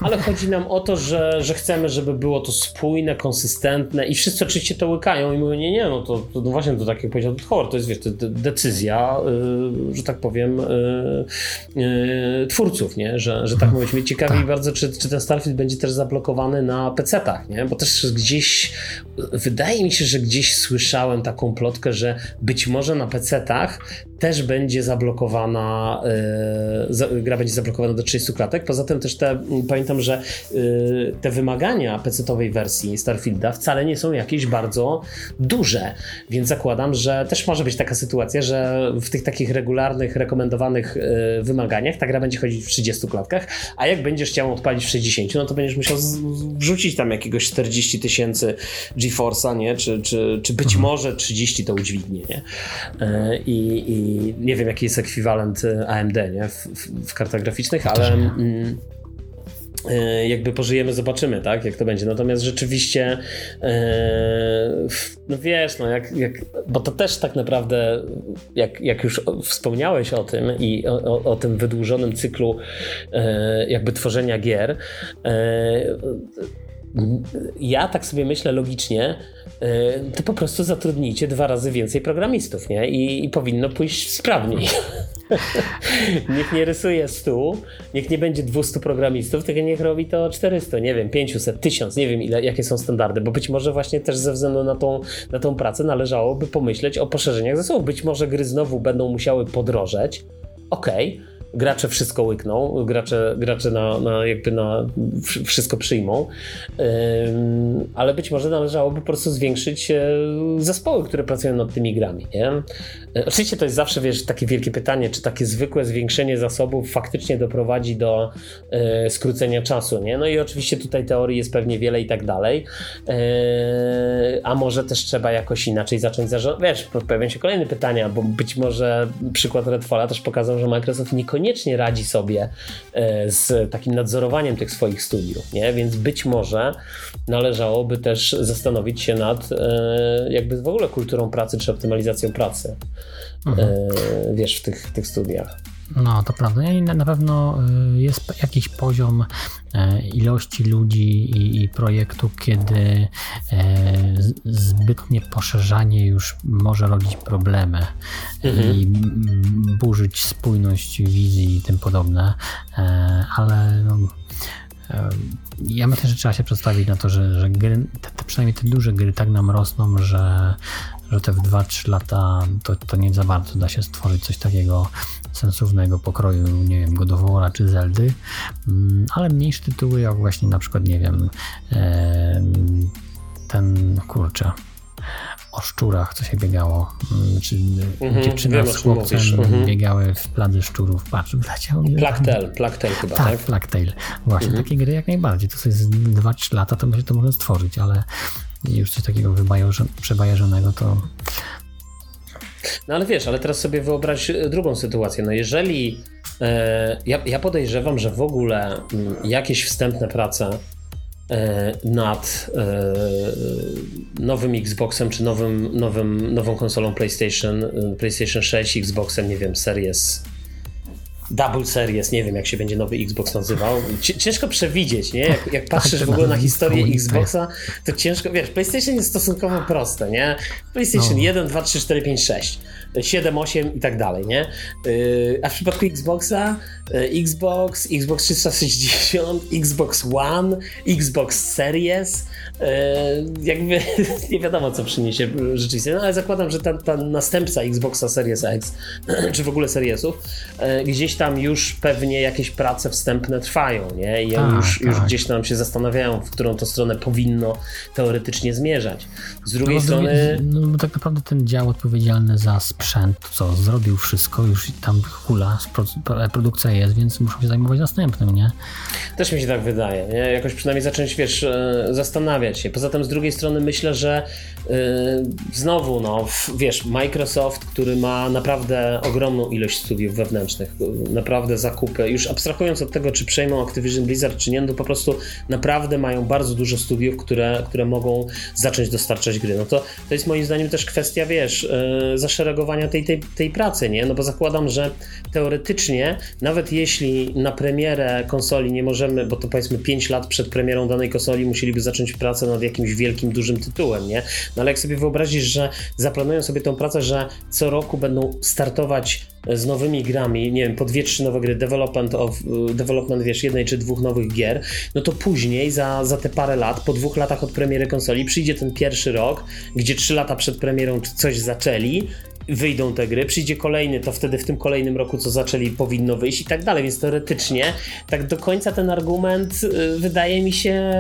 ale chodzi nam o to, że, że chcemy, żeby było to spójne, konsystentne i wszyscy oczywiście to łykają i mówią, nie, nie, no to, to no właśnie to tak jak powiedział Todd Howard, to jest, wiesz, to, decyzja, y, że tak powiem, twórców, nie? Że, że tak mhm. mówić. Mnie ciekawi tak. bardzo, czy, czy ten Starfield będzie też zablokowany na PC-tach, nie? Bo też gdzieś, wydaje mi się, że gdzieś słyszałem taką plotkę, że być może na PC-tach też będzie zablokowana, yy, gra będzie zablokowana do 30 klatek. Poza tym też te, pamiętam, że yy, te wymagania PC-owej wersji Starfielda wcale nie są jakieś bardzo duże, więc zakładam, że też może być taka sytuacja, że w tych takich regularnych, rekomendowanych yy, wymaganiach ta gra będzie chodzić w 30 klatkach, a jak będziesz chciał odpalić w 60, no to będziesz musiał wrzucić tam jakiegoś 40 tysięcy GeForce'a, nie? Czy, czy, czy być mhm. może 30 to udźwignie, nie? I, i nie wiem jaki jest ekwiwalent e, AMD nie? W, w, w kartach graficznych, ale mm, e, jakby pożyjemy, zobaczymy, tak, jak to będzie. Natomiast rzeczywiście, e, no wiesz, no jak, jak, bo to też tak naprawdę, jak, jak już wspomniałeś o tym i o, o, o tym wydłużonym cyklu jakby tworzenia gier, ja tak sobie myślę logicznie, y, to po prostu zatrudnijcie dwa razy więcej programistów, nie? I, i powinno pójść sprawniej. niech nie rysuje 100, niech nie będzie 200 programistów, tylko niech robi to 400, nie wiem, 500, 1000, nie wiem ile, jakie są standardy, bo być może właśnie też ze względu na tą, na tą pracę należałoby pomyśleć o poszerzeniach zasobów. Być może gry znowu będą musiały podrożeć, okej, okay gracze wszystko łykną, gracze, gracze na, na jakby na wszystko przyjmą, ale być może należałoby po prostu zwiększyć e, zespoły, które pracują nad tymi grami. Nie? E, oczywiście to jest zawsze, wiesz, takie wielkie pytanie, czy takie zwykłe zwiększenie zasobów faktycznie doprowadzi do e, skrócenia czasu, nie? No i oczywiście tutaj teorii jest pewnie wiele i tak dalej, a może też trzeba jakoś inaczej zacząć zarządzać. Wiesz, pojawiają się kolejne pytania, bo być może przykład Redfalla też pokazał, że Microsoft niekoniecznie niekoniecznie radzi sobie e, z takim nadzorowaniem tych swoich studiów, nie? Więc być może należałoby też zastanowić się nad e, jakby w ogóle kulturą pracy czy optymalizacją pracy, mhm. E, wiesz, w tych, w tych studiach. No, to prawda. I na pewno jest jakiś poziom ilości ludzi i, i projektu, kiedy zbytnie poszerzanie już może rodzić problemy mhm. i burzyć spójność wizji i tym podobne, e, ale no, e, ja myślę, że trzeba się przedstawić na to, że, że gry, te, te, przynajmniej te duże gry tak nam rosną, że, że te w 2-3 lata to, to nie za bardzo da się stworzyć coś takiego sensownego pokroju, nie wiem, Godowora czy Zeldy, mm, ale mniejsze tytuły jak właśnie na przykład, nie wiem, ten, kurczę, o szczurach, co się biegało. Mm, czy mm-hmm, dziewczyna z chłopcem mm-hmm. biegały w plany szczurów. Patrz, wleciał. Plaktel, Plaktel chyba, tak? Tak, Plaktel. Właśnie, mm-hmm. takie gry jak najbardziej. To jest 2-3 lata, to się to można stworzyć, ale już coś takiego przebajarzonego to... No ale wiesz, ale teraz sobie wyobraź e, drugą sytuację. No jeżeli e, ja, ja podejrzewam, że w ogóle m, mm, jakieś wstępne prace E, nad e, nowym Xboxem czy nowym, nowym, nową konsolą PlayStation, e, PlayStation 6, Xboxem, nie wiem, Series Double Series, nie wiem jak się będzie nowy Xbox nazywał. Ciężko przewidzieć, nie? Jak, jak patrzysz w ogóle na historię Xboxa, to ciężko, wiesz, PlayStation jest stosunkowo proste, nie? PlayStation no. 1, 2, 3, 4, 5, 6. 7, 8 i tak dalej, nie? Y, a w przypadku Xboxa, Xbox, Xbox 360, Xbox One, Xbox Series, y, jakby nie wiadomo co przyniesie rzeczywiście, no ale zakładam, że ten, ten następca Xboxa Series X, czy w ogóle Seriesów, gdzieś tam już pewnie jakieś prace wstępne trwają, nie? I Tak, już, już tak. gdzieś tam się zastanawiają, w którą to stronę powinno teoretycznie zmierzać. Z drugiej No, strony... drugie- No, bo tak naprawdę ten dział odpowiedzialny za sprzęt, co zrobił wszystko, już tam hula, produkcja jest, więc muszą się zajmować następnym, nie? Też mi się tak wydaje, nie? Jakoś przynajmniej zacząć, wiesz, e, zastanawiać się. Poza tym z drugiej strony myślę, że znowu, no, wiesz, Microsoft, który ma naprawdę ogromną ilość studiów wewnętrznych, e, naprawdę zakupy, już abstrahując od tego, czy przejmą Activision Blizzard, czy nie, no to po prostu naprawdę mają bardzo dużo studiów, które, które mogą zacząć dostarczać gry. No to, to jest moim zdaniem też kwestia, wiesz, e, zaszeregowania tej, tej, tej pracy, nie? No bo zakładam, że teoretycznie, nawet jeśli na premierę konsoli nie możemy, bo to powiedzmy 5 lat przed premierą danej konsoli musieliby zacząć pracę nad jakimś wielkim, dużym tytułem, nie? No ale jak sobie wyobrazisz, że zaplanują sobie tą pracę, że co roku będą startować z nowymi grami, nie wiem, po dwie, trzy nowe gry, development, of, development wiesz, jednej czy dwóch nowych gier, no to później za, za te parę lat, po dwóch latach od premiery konsoli, przyjdzie ten pierwszy rok, gdzie trzy lata przed premierą coś zaczęli, wyjdą te gry, przyjdzie kolejny, to wtedy w tym kolejnym roku, co zaczęli, powinno wyjść i tak dalej, więc teoretycznie tak do końca ten argument y, wydaje mi się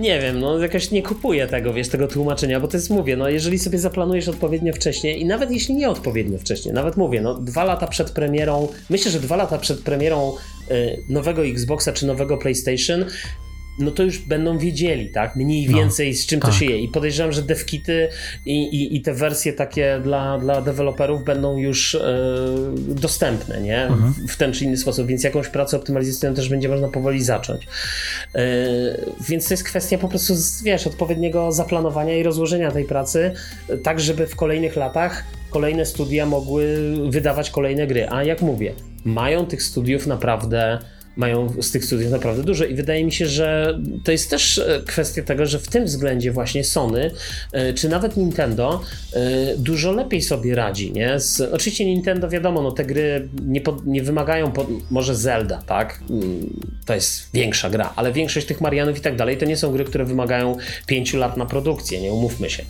nie wiem, no jakoś nie kupuję tego, wiesz, tego tłumaczenia, bo to jest, mówię, no jeżeli sobie zaplanujesz odpowiednio wcześnie i nawet jeśli nie odpowiednio wcześnie, nawet mówię, no dwa lata przed premierą, myślę, że dwa lata przed premierą y, nowego Xboxa czy nowego PlayStation no to już będą wiedzieli, tak? Mniej No, więcej z czym to tak. się je. I podejrzewam, że devkity i, i, i te wersje takie dla, dla deweloperów będą już e, dostępne, nie? Mhm. W, w ten czy inny sposób, więc jakąś pracę optymalizacyjną też będzie można powoli zacząć. E, więc to jest kwestia po prostu, wiesz, odpowiedniego zaplanowania i rozłożenia tej pracy, e, tak żeby w kolejnych latach kolejne studia mogły wydawać kolejne gry. A jak mówię, mają tych studiów naprawdę mają z tych studiów naprawdę dużo i wydaje mi się, że to jest też e, kwestia tego, że w tym względzie właśnie Sony, e, czy nawet Nintendo e, dużo lepiej sobie radzi, nie? Z, oczywiście Nintendo wiadomo, no te gry nie, pod, nie wymagają, pod, może Zelda, tak? Mm, To jest większa gra, ale większość tych Marianów i tak dalej to nie są gry, które wymagają pięciu lat na produkcję, nie umówmy się.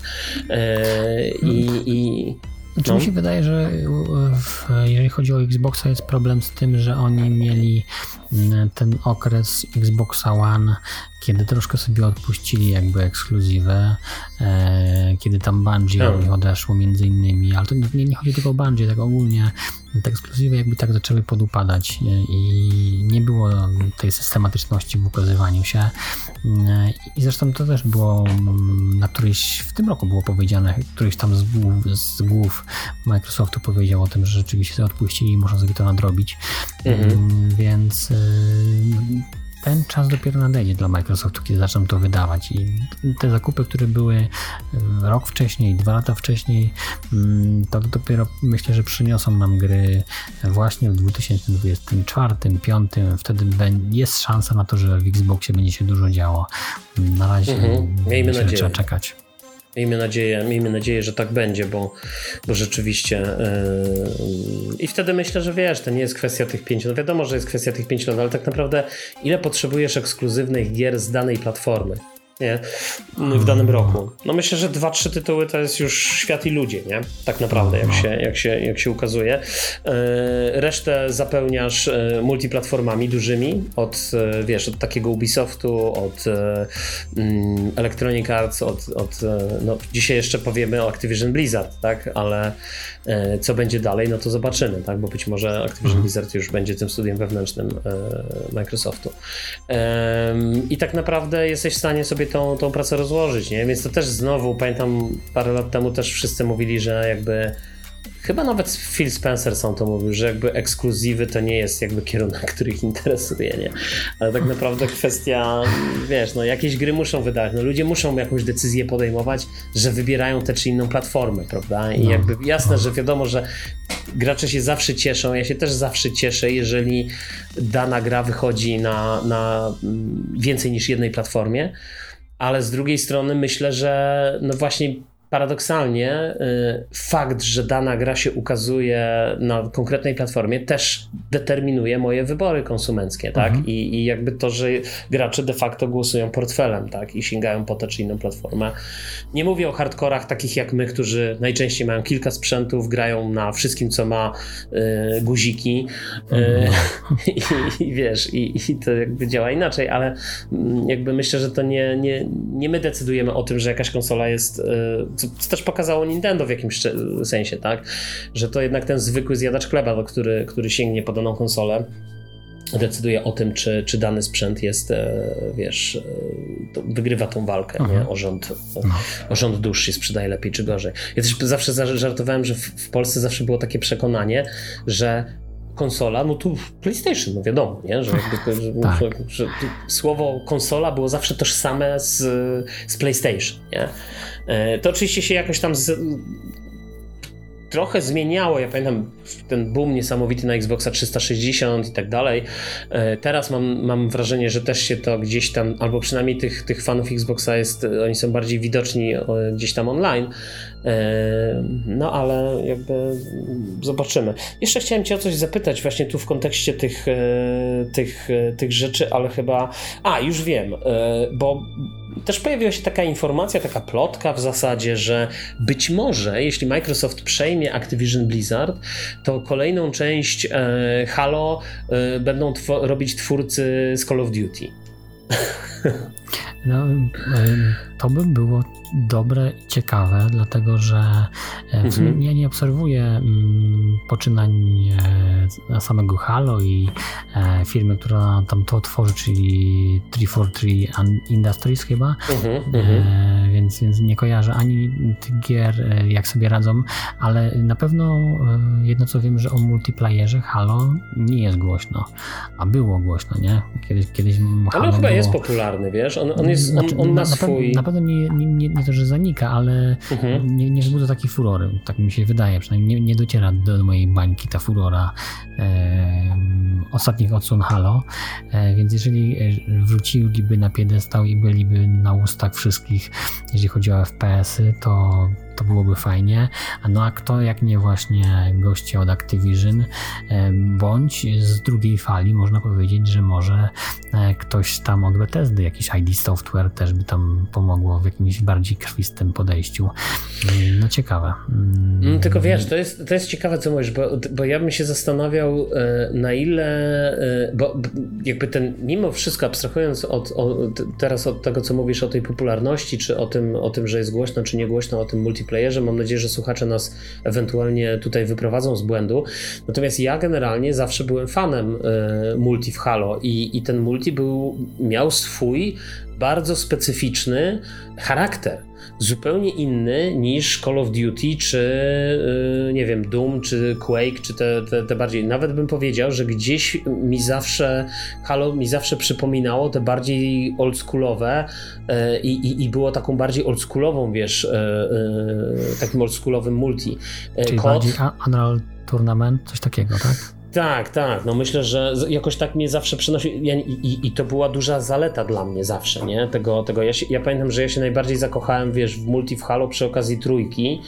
I, i Znaczy No. mi się wydaje, że w, jeżeli chodzi o Xboxa jest problem z tym, że oni mieli mm, ten okres Xboxa One, kiedy troszkę sobie odpuścili jakby ekskluzywę, e, kiedy tam Bungie nich odeszło między innymi, ale to nie, nie chodzi tylko o Bungie, tak ogólnie te ekskluzywy jakby tak zaczęły podupadać e, i nie było tej systematyczności w ukazywaniu się E, i zresztą to też było mm, na którejś, w tym roku było powiedziane, któryś tam z głów, z głów Microsoftu powiedział o tym, że rzeczywiście odpuścili i muszą sobie to nadrobić, Mhm. Mm, więc y, ten czas dopiero nadejdzie dla Microsoftu, kiedy zaczną to wydawać i te zakupy, które były y, rok wcześniej, dwa lata wcześniej, mm, to dopiero myślę, że przyniosą nam gry właśnie w 2024, 2025, wtedy jest szansa na to, że w Xboxie będzie się dużo działo. Na razie Mhm. Miejmy myślę, nadzieję. trzeba czekać. Miejmy nadzieję, miejmy nadzieję, że tak będzie, bo, bo rzeczywiście yy, i wtedy myślę, że wiesz, to nie jest kwestia tych pięciu, no wiadomo, że jest kwestia tych pięciu lat, ale tak naprawdę ile potrzebujesz ekskluzywnych gier z danej platformy? Nie? W danym roku. No myślę, że dwa, trzy tytuły to jest już świat i ludzie, nie? Tak naprawdę, jak się, jak się, jak się ukazuje. Yy, Resztę zapełniasz yy, multiplatformami dużymi, od, yy, wiesz, od takiego Ubisoftu, od mm, Electronic Arts, od, od no dzisiaj jeszcze powiemy o Activision Blizzard, tak? Ale co będzie dalej, no to zobaczymy, tak? Bo być może Activision Blizzard już będzie tym studiem wewnętrznym yy, Microsoftu. I tak naprawdę jesteś w stanie sobie tą, tą pracę rozłożyć, nie? Więc to też znowu, pamiętam parę lat temu też wszyscy mówili, że jakby Chyba nawet Phil Spencer sam to mówił, że jakby ekskluzywy to nie jest jakby kierunek, który ich interesuje, nie? Ale tak naprawdę kwestia, wiesz, no jakieś gry muszą wydać, no ludzie muszą jakąś decyzję podejmować, że wybierają tę czy inną platformę, prawda? I No, jakby jasne, że wiadomo, że gracze się zawsze cieszą, ja się też zawsze cieszę, jeżeli dana gra wychodzi na, na mm, więcej niż jednej platformie, ale z drugiej strony myślę, że no właśnie paradoksalnie y, fakt, że dana gra się ukazuje na konkretnej platformie też determinuje moje wybory konsumenckie, tak? Mhm. I, I jakby to, że gracze de facto głosują portfelem, tak? I sięgają po tę czy inną platformę. Nie mówię o hardkorach takich jak my, którzy najczęściej mają kilka sprzętów, grają na wszystkim, co ma y, guziki y, mhm. i, i, wiesz, i, i to jakby działa inaczej, ale mm, jakby myślę, że to nie, nie, nie my decydujemy o tym, że jakaś konsola jest, co, co też pokazało Nintendo w jakimś sensie, tak? Że to jednak ten zwykły zjadacz chleba, który, który sięgnie po daną konsolę, decyduje o tym, czy, czy dany sprzęt jest, e, wiesz, e, wygrywa tą walkę nie? Mhm. O, rząd, no. o rząd dłuższy, sprzedaje lepiej czy gorzej. Ja też zawsze żartowałem, że w Polsce zawsze było takie przekonanie, że konsola, no tu PlayStation, no wiadomo, nie? Że, jakby, że, tak. że, że, słowo konsola było zawsze tożsame z, z PlayStation. Nie? E, to oczywiście się jakoś tam z, trochę zmieniało. Ja pamiętam ten boom niesamowity na Xboxa 360 i tak dalej. E, teraz mam, mam wrażenie, że też się to gdzieś tam, albo przynajmniej tych, tych fanów Xboxa jest, oni są bardziej widoczni gdzieś tam online. E, no ale jakby zobaczymy. Jeszcze chciałem Cię o coś zapytać właśnie tu w kontekście tych, tych, tych rzeczy, ale chyba... A, już wiem, bo też pojawiła się taka informacja, taka plotka w zasadzie, że być może, jeśli Microsoft przejmie Activision Blizzard, to kolejną część e, Halo e, będą tw robić twórcy z Call of Duty. No, to by było dobre i ciekawe, dlatego że e, mhm. ja nie obserwuję mm, poczynań e, samego Halo i e, firmy, która tam to tworzy, czyli 343 Industries chyba, mhm, mhm, więc, więc nie kojarzę ani tych gier, jak sobie radzą, ale na pewno jedno co wiem, że o multiplayerze Halo nie jest głośno, a było głośno, nie? Kiedyś, kiedyś Halo chyba było... jest popularny, wiesz? On, on, jest, on, on ma swój... Na, pewno nie, nie, nie, nie to, że zanika, ale mhm. nie, nie wzbudza takiej furory. Tak mi się wydaje, przynajmniej nie, nie dociera do mojej bańki ta furora e, ostatnich odsłon Halo. E, więc jeżeli e, wróciliby na piedestał i byliby na ustach wszystkich, jeżeli chodzi o FPS-y, to to byłoby fajnie. No a kto jak nie właśnie goście od Activision, bądź z drugiej fali można powiedzieć, że może e, ktoś tam od Bethesdy, jakiś ID Software też by tam pomogło w jakimś bardziej krwistym podejściu. No ciekawe. Mm, tylko wiesz, to jest, to jest ciekawe co mówisz, bo, bo ja bym się zastanawiał e, na ile, e, bo jakby ten, mimo wszystko abstrahując od, od, teraz od tego co mówisz o tej popularności, czy o tym, o tym, że jest głośno, czy nie głośno, o tym multi multiplayerze. Mam nadzieję, że słuchacze nas ewentualnie tutaj wyprowadzą z błędu. Natomiast ja generalnie zawsze byłem fanem y, multi w Halo i, i ten multi był, miał swój bardzo specyficzny charakter zupełnie inny niż Call of Duty, czy yy, nie wiem, Doom, czy Quake, czy te, te, te, bardziej. Nawet bym powiedział, że gdzieś mi zawsze Halo mi zawsze przypominało te bardziej oldschoolowe yy, i, i było taką bardziej oldschoolową, wiesz, yy takim oldschoolowym multi. Czyli Kod, bardziej Unreal Tournament, coś takiego, tak? Tak, tak. No myślę, że jakoś tak mnie zawsze przynosi. Ja, i, I to była duża zaleta dla mnie zawsze, nie? Tego, tego. Ja, się, ja pamiętam, że ja się najbardziej zakochałem, wiesz, w multi w Halo przy okazji trójki.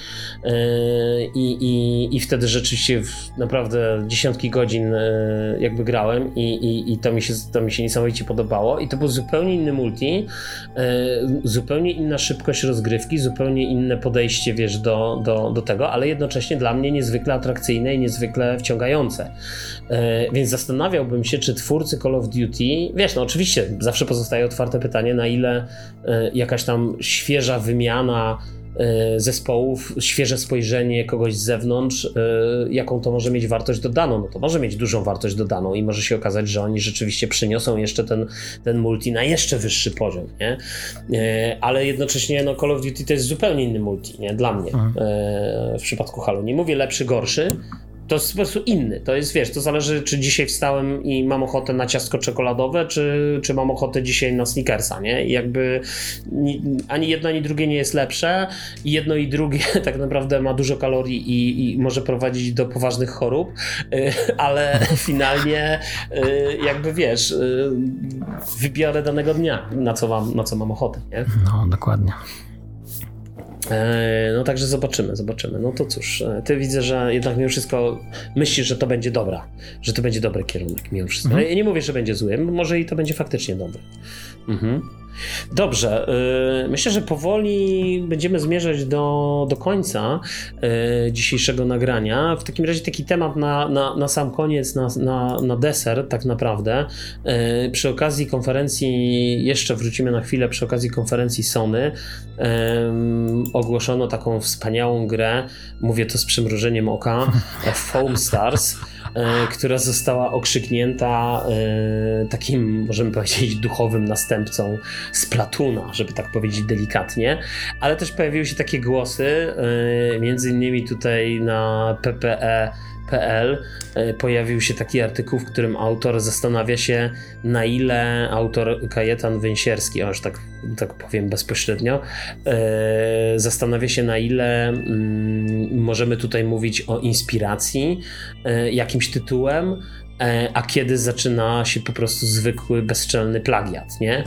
Yy, i, i, wtedy rzeczywiście naprawdę dziesiątki godzin yy, jakby grałem i, i, i to, mi się, to mi się niesamowicie podobało. I to był zupełnie inny multi, yy, zupełnie inna szybkość rozgrywki, zupełnie inne podejście, wiesz, do, do, do tego, ale jednocześnie dla mnie niezwykle atrakcyjne i niezwykle wciągające. E, więc zastanawiałbym się, czy twórcy Call of Duty, wiesz, no oczywiście zawsze pozostaje otwarte pytanie, na ile e, jakaś tam świeża wymiana e, zespołów, świeże spojrzenie kogoś z zewnątrz, jaką to może mieć wartość dodaną. No to może mieć dużą wartość dodaną i może się okazać, że oni rzeczywiście przyniosą jeszcze ten, ten multi na jeszcze wyższy poziom, nie? Ale jednocześnie no Call of Duty to jest zupełnie inny multi, nie? Dla mnie. Mhm. W przypadku Halo. Nie mówię lepszy, gorszy, to jest po prostu inny. To jest, wiesz, to zależy, czy dzisiaj wstałem i mam ochotę na ciastko czekoladowe, czy, czy mam ochotę dzisiaj na sneakersa, nie? I jakby ani jedno, ani drugie nie jest lepsze. I jedno i drugie tak naprawdę ma dużo kalorii i, i może prowadzić do poważnych chorób, y, ale finalnie y, jakby, wiesz, y, wybiorę danego dnia, na co mam, na co mam ochotę, nie? No, dokładnie. E, no także zobaczymy, zobaczymy. No to cóż, e, ty widzę, że jednak mimo wszystko myślisz, że to będzie dobra, że to będzie dobry kierunek mimo wszystko. Mhm. Ja nie mówię, że będzie zły, może i to będzie faktycznie dobry. Mhm. Dobrze, yy, myślę, że powoli będziemy zmierzać do, do końca yy, dzisiejszego nagrania. W takim razie taki temat na, na, na sam koniec, na, na, na deser tak naprawdę. Yy, przy okazji konferencji, jeszcze wrócimy na chwilę, przy okazji konferencji Sony ogłoszono taką wspaniałą grę, mówię to z przymrużeniem oka, Foam Stars. E, która została okrzyknięta e, takim, możemy powiedzieć, duchowym następcą Splatuna, żeby tak powiedzieć delikatnie, ale też pojawiły się takie głosy, e, między innymi tutaj na PPE PL e, pojawił się taki artykuł, w którym autor zastanawia się, na ile autor Kajetan Węsierski, aż tak, tak powiem bezpośrednio, e, zastanawia się, na ile mm, możemy tutaj mówić o inspiracji e, jakimś tytułem, a kiedy zaczyna się po prostu zwykły, bezczelny plagiat, nie?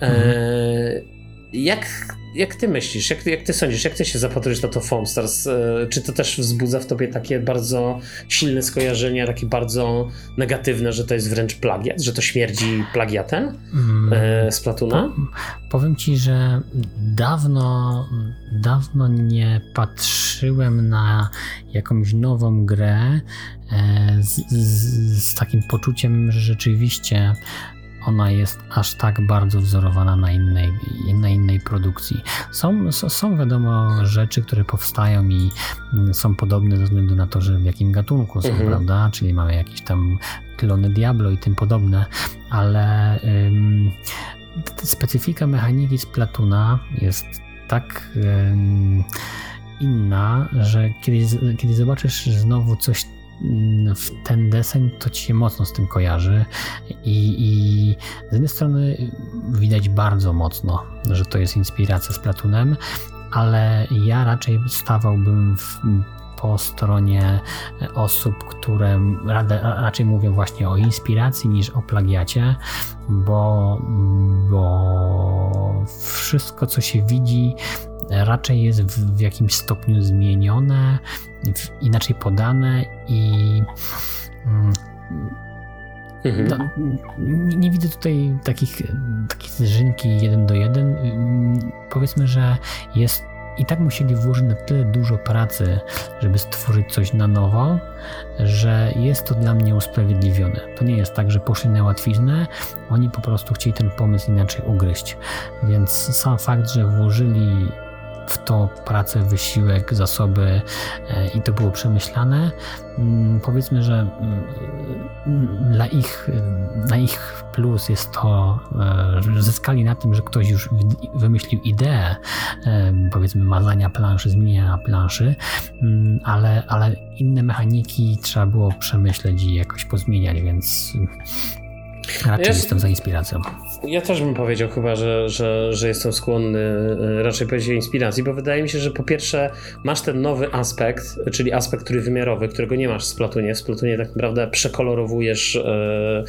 Mhm. Jak jak ty myślisz, jak, jak ty sądzisz, jak ty się zapatrujesz na to Foam Stars? E, czy to też wzbudza w tobie takie bardzo silne skojarzenia, takie bardzo negatywne, że to jest wręcz plagiat, że to śmierdzi plagiatem mm, e, z Platuna? Po, powiem ci, że dawno, dawno nie patrzyłem na jakąś nową grę e, z, z, z takim poczuciem, że rzeczywiście ona jest aż tak bardzo wzorowana na innej, na innej produkcji. Są, są wiadomo rzeczy, które powstają i mm, są podobne ze względu na to, że w jakim gatunku są, mhm. prawda? Czyli mamy jakieś tam klony Diablo i tym podobne, ale ym, specyfika mechaniki z Platuna jest tak ym, inna, że kiedy, kiedy zobaczysz znowu coś w ten deseń to ci się mocno z tym kojarzy. I, i z jednej strony widać bardzo mocno, że to jest inspiracja z Platunem, ale ja raczej stawałbym w, po stronie osób, które raczej mówią właśnie o inspiracji niż o plagiacie, bo, bo wszystko, co się widzi, raczej jest w, w jakimś stopniu zmienione, inaczej podane i mm, mhm. no, nie, nie, widzę tutaj takich, takich zżynki jeden do jeden. Powiedzmy, że jest i tak musieli włożyć na tyle dużo pracy, żeby stworzyć coś na nowo, że jest to dla mnie usprawiedliwione. To nie jest tak, że poszli na łatwiznę, oni po prostu chcieli ten pomysł inaczej ugryźć. Więc sam fakt, że włożyli w to pracę, wysiłek, zasoby e, i to było przemyślane. Mm, powiedzmy, że mm, dla ich, na ich plus jest to, e, że zyskali na tym, że ktoś już wymyślił ideę, e, powiedzmy, mazania planszy, zmieniania planszy, mm, ale, ale inne mechaniki trzeba było przemyśleć i jakoś pozmieniać, więc raczej ja, jestem za inspiracją. Ja też bym powiedział chyba, że, że, że jestem skłonny e, raczej powiedzieć o inspiracji, bo wydaje mi się, że po pierwsze masz ten nowy aspekt, czyli aspekt trójwymiarowy, którego nie masz w Splatunie. W Splatunie tak naprawdę przekolorowujesz e,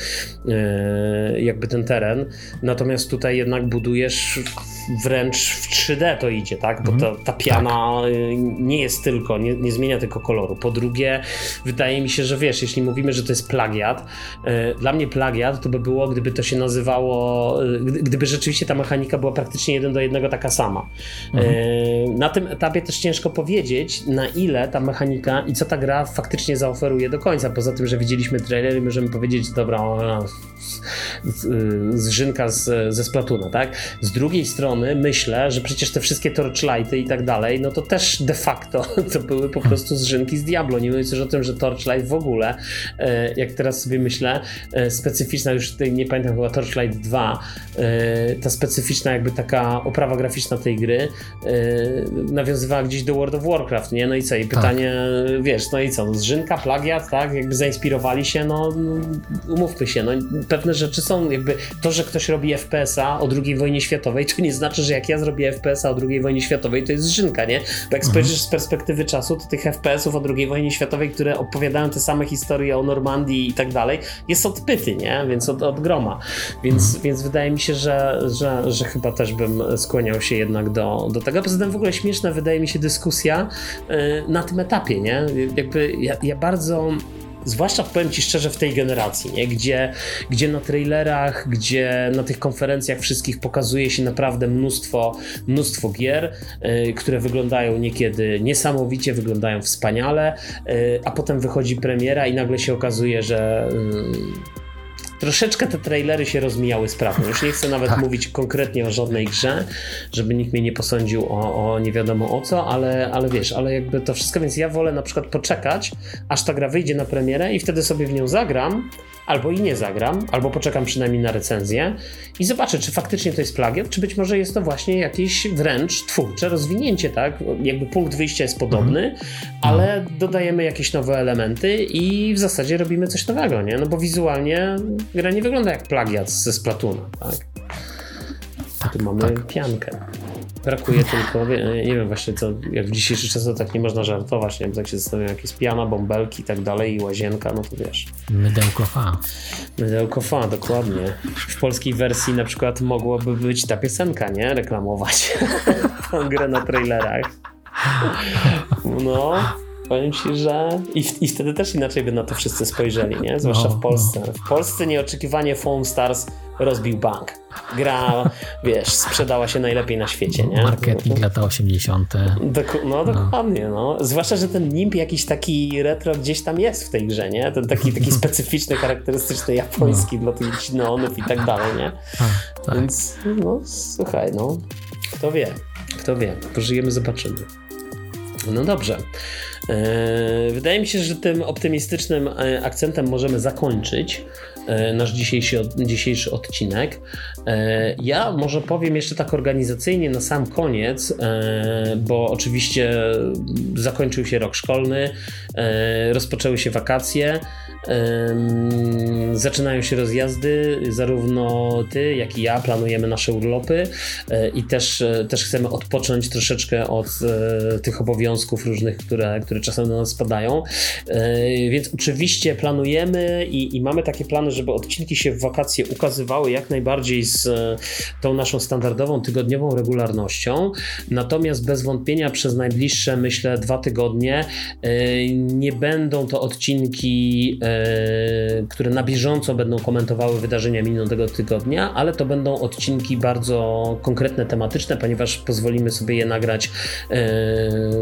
e, jakby ten teren, natomiast tutaj jednak budujesz wręcz w 3D to idzie, tak? Bo ta, ta piana tak. nie jest tylko, nie, nie, zmienia tylko koloru. Po drugie, wydaje mi się, że wiesz, jeśli mówimy, że to jest plagiat, dla mnie plagiat to by było, gdyby to się nazywało gdyby rzeczywiście ta mechanika była praktycznie jeden do jednego taka sama. Mhm. E, na tym etapie też ciężko powiedzieć, na ile ta mechanika i co ta gra faktycznie zaoferuje do końca. Poza tym, że widzieliśmy trailer i możemy powiedzieć, że dobra, zżynka z, ze Splatuna, tak? Z drugiej strony myślę, że przecież te wszystkie Torchlighty i tak dalej, no to też de facto to były po prostu zżynki z Diablo. Nie mówiąc już o tym, że Torchlight w ogóle, e, jak teraz sobie myślę, e, specyficzna, już nie pamiętam chyba Torchlight 2, E, ta specyficzna jakby taka oprawa graficzna tej gry e, nawiązywała gdzieś do World of Warcraft, nie? No i co? I pytanie, tak. wiesz, no i co? No zrzynka, plagiat, tak? Jakby zainspirowali się, no, umówmy się, no pewne rzeczy są jakby, to, że ktoś robi FPS-a o II wojnie światowej, to nie znaczy, że jak ja zrobię FPS-a o II wojnie światowej, to jest zrzynka, nie? Bo jak mhm. spojrzysz z perspektywy czasu, to tych FPS-ów o II wojnie światowej, które opowiadają te same historie o Normandii i tak dalej, jest odpyty, nie? Więc więc od, od groma. Więc, mhm. więc wydaje mi się, że, że, że chyba też bym skłaniał się jednak do, do tego. Poza tym w ogóle śmieszna wydaje mi się dyskusja y, na tym etapie, nie? Jakby ja, ja bardzo zwłaszcza powiem Ci szczerze w tej generacji, nie? Gdzie, gdzie na trailerach, gdzie na tych konferencjach wszystkich pokazuje się naprawdę mnóstwo, mnóstwo gier, yy, które wyglądają niekiedy niesamowicie, wyglądają wspaniale, yy, a potem wychodzi premiera i nagle się okazuje, że troszeczkę te trailery się rozmijały z prawdą. Już nie chcę nawet tak. mówić konkretnie o żadnej grze, żeby nikt mnie nie posądził o, o nie wiadomo o co, ale, ale wiesz, ale jakby to wszystko, więc ja wolę na przykład poczekać, aż ta gra wyjdzie na premierę i wtedy sobie w nią zagram, albo i nie zagram, albo poczekam przynajmniej na recenzję i zobaczę, czy faktycznie to jest plagiat, czy być może jest to właśnie jakieś wręcz twórcze rozwinięcie, tak? Jakby punkt wyjścia jest podobny, mhm. ale dodajemy jakieś nowe elementy i w zasadzie robimy coś nowego, nie? No bo wizualnie gra nie wygląda jak plagiat ze Splatuna, tak? tak tu mamy tak. piankę. Brakuje tylko, nie wiem właśnie co, jak w dzisiejszych czasach tak nie można żartować, nie wiem, tak się zastanawiam, jak jest piana, bąbelki i tak dalej i łazienka, no to wiesz. Mydełko fa. Mydełko fa, dokładnie. W polskiej wersji na przykład mogłoby być ta piosenka, nie? Reklamować tą grę na trailerach. No, powiem ci, że i, i wtedy też inaczej by na to wszyscy spojrzeli, nie? Zwłaszcza no, w Polsce. No. W Polsce nieoczekiwanie Foam Stars rozbił bank. Gra, wiesz, sprzedała się najlepiej na świecie, nie? Marketing lata 80. Dok no, no dokładnie, no. Zwłaszcza, że ten nimb jakiś taki retro gdzieś tam jest w tej grze, nie? Ten taki, taki specyficzny, charakterystyczny japoński no. dla tych neonów i tak dalej, nie? tak. Więc, no, słuchaj, no, kto wie, kto wie. Pożyjemy, zobaczymy. No dobrze. E, wydaje mi się, że tym optymistycznym e, akcentem możemy zakończyć e, nasz dzisiejszy, dzisiejszy odcinek. Ja może powiem jeszcze tak organizacyjnie na sam koniec, bo oczywiście zakończył się rok szkolny, rozpoczęły się wakacje. Zaczynają się rozjazdy, zarówno ty, jak i ja planujemy nasze urlopy i też, też chcemy odpocząć troszeczkę od tych obowiązków różnych, które, które czasem do nas spadają. Więc oczywiście planujemy i, i mamy takie plany, żeby odcinki się w wakacje ukazywały jak najbardziej z tą naszą standardową tygodniową regularnością. Natomiast bez wątpienia przez najbliższe, myślę, dwa tygodnie nie będą to odcinki E, które na bieżąco będą komentowały wydarzenia minionego tygodnia, ale to będą odcinki bardzo konkretne, tematyczne, ponieważ pozwolimy sobie je nagrać e,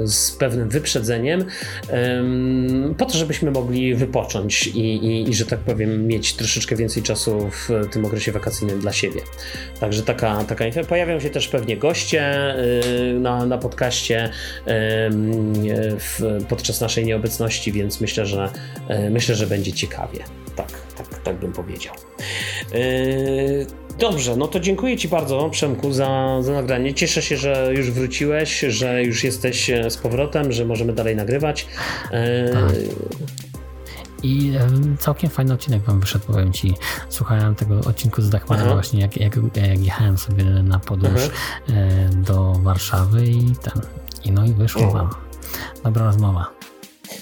z pewnym wyprzedzeniem, po to, żebyśmy mogli wypocząć i, i, i że tak powiem, mieć troszeczkę więcej czasu w tym okresie wakacyjnym dla siebie. Także taka, taka pojawią się też pewnie goście e, na, na podcaście w, podczas naszej nieobecności, więc myślę, że myślę, że będzie ciekawie. Tak, tak, tak bym powiedział. Yy, dobrze, no to dziękuję Ci bardzo, Przemku, za, za nagranie. Cieszę się, że już wróciłeś, że już jesteś e, z powrotem, że możemy dalej nagrywać. I całkiem fajny odcinek wam wyszedł, powiem ci. Słuchałem tego odcinku z Dachmanem właśnie, jak, jak, jak, jechałem sobie na podróż Aha. do Warszawy i ten. I no i wyszło wam. Dobra rozmowa.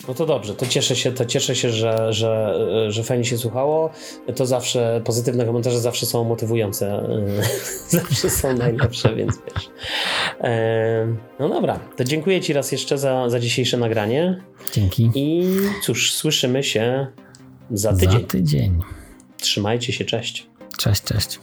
No to dobrze, to cieszę się, to cieszę się, że, że, że fajnie się słuchało. To zawsze, pozytywne komentarze zawsze są motywujące. zawsze są najlepsze, więc wiesz. No dobra, to dziękuję Ci raz jeszcze za, za dzisiejsze nagranie. Dzięki. I cóż, słyszymy się za tydzień. Za tydzień. Trzymajcie się, cześć. Cześć, cześć.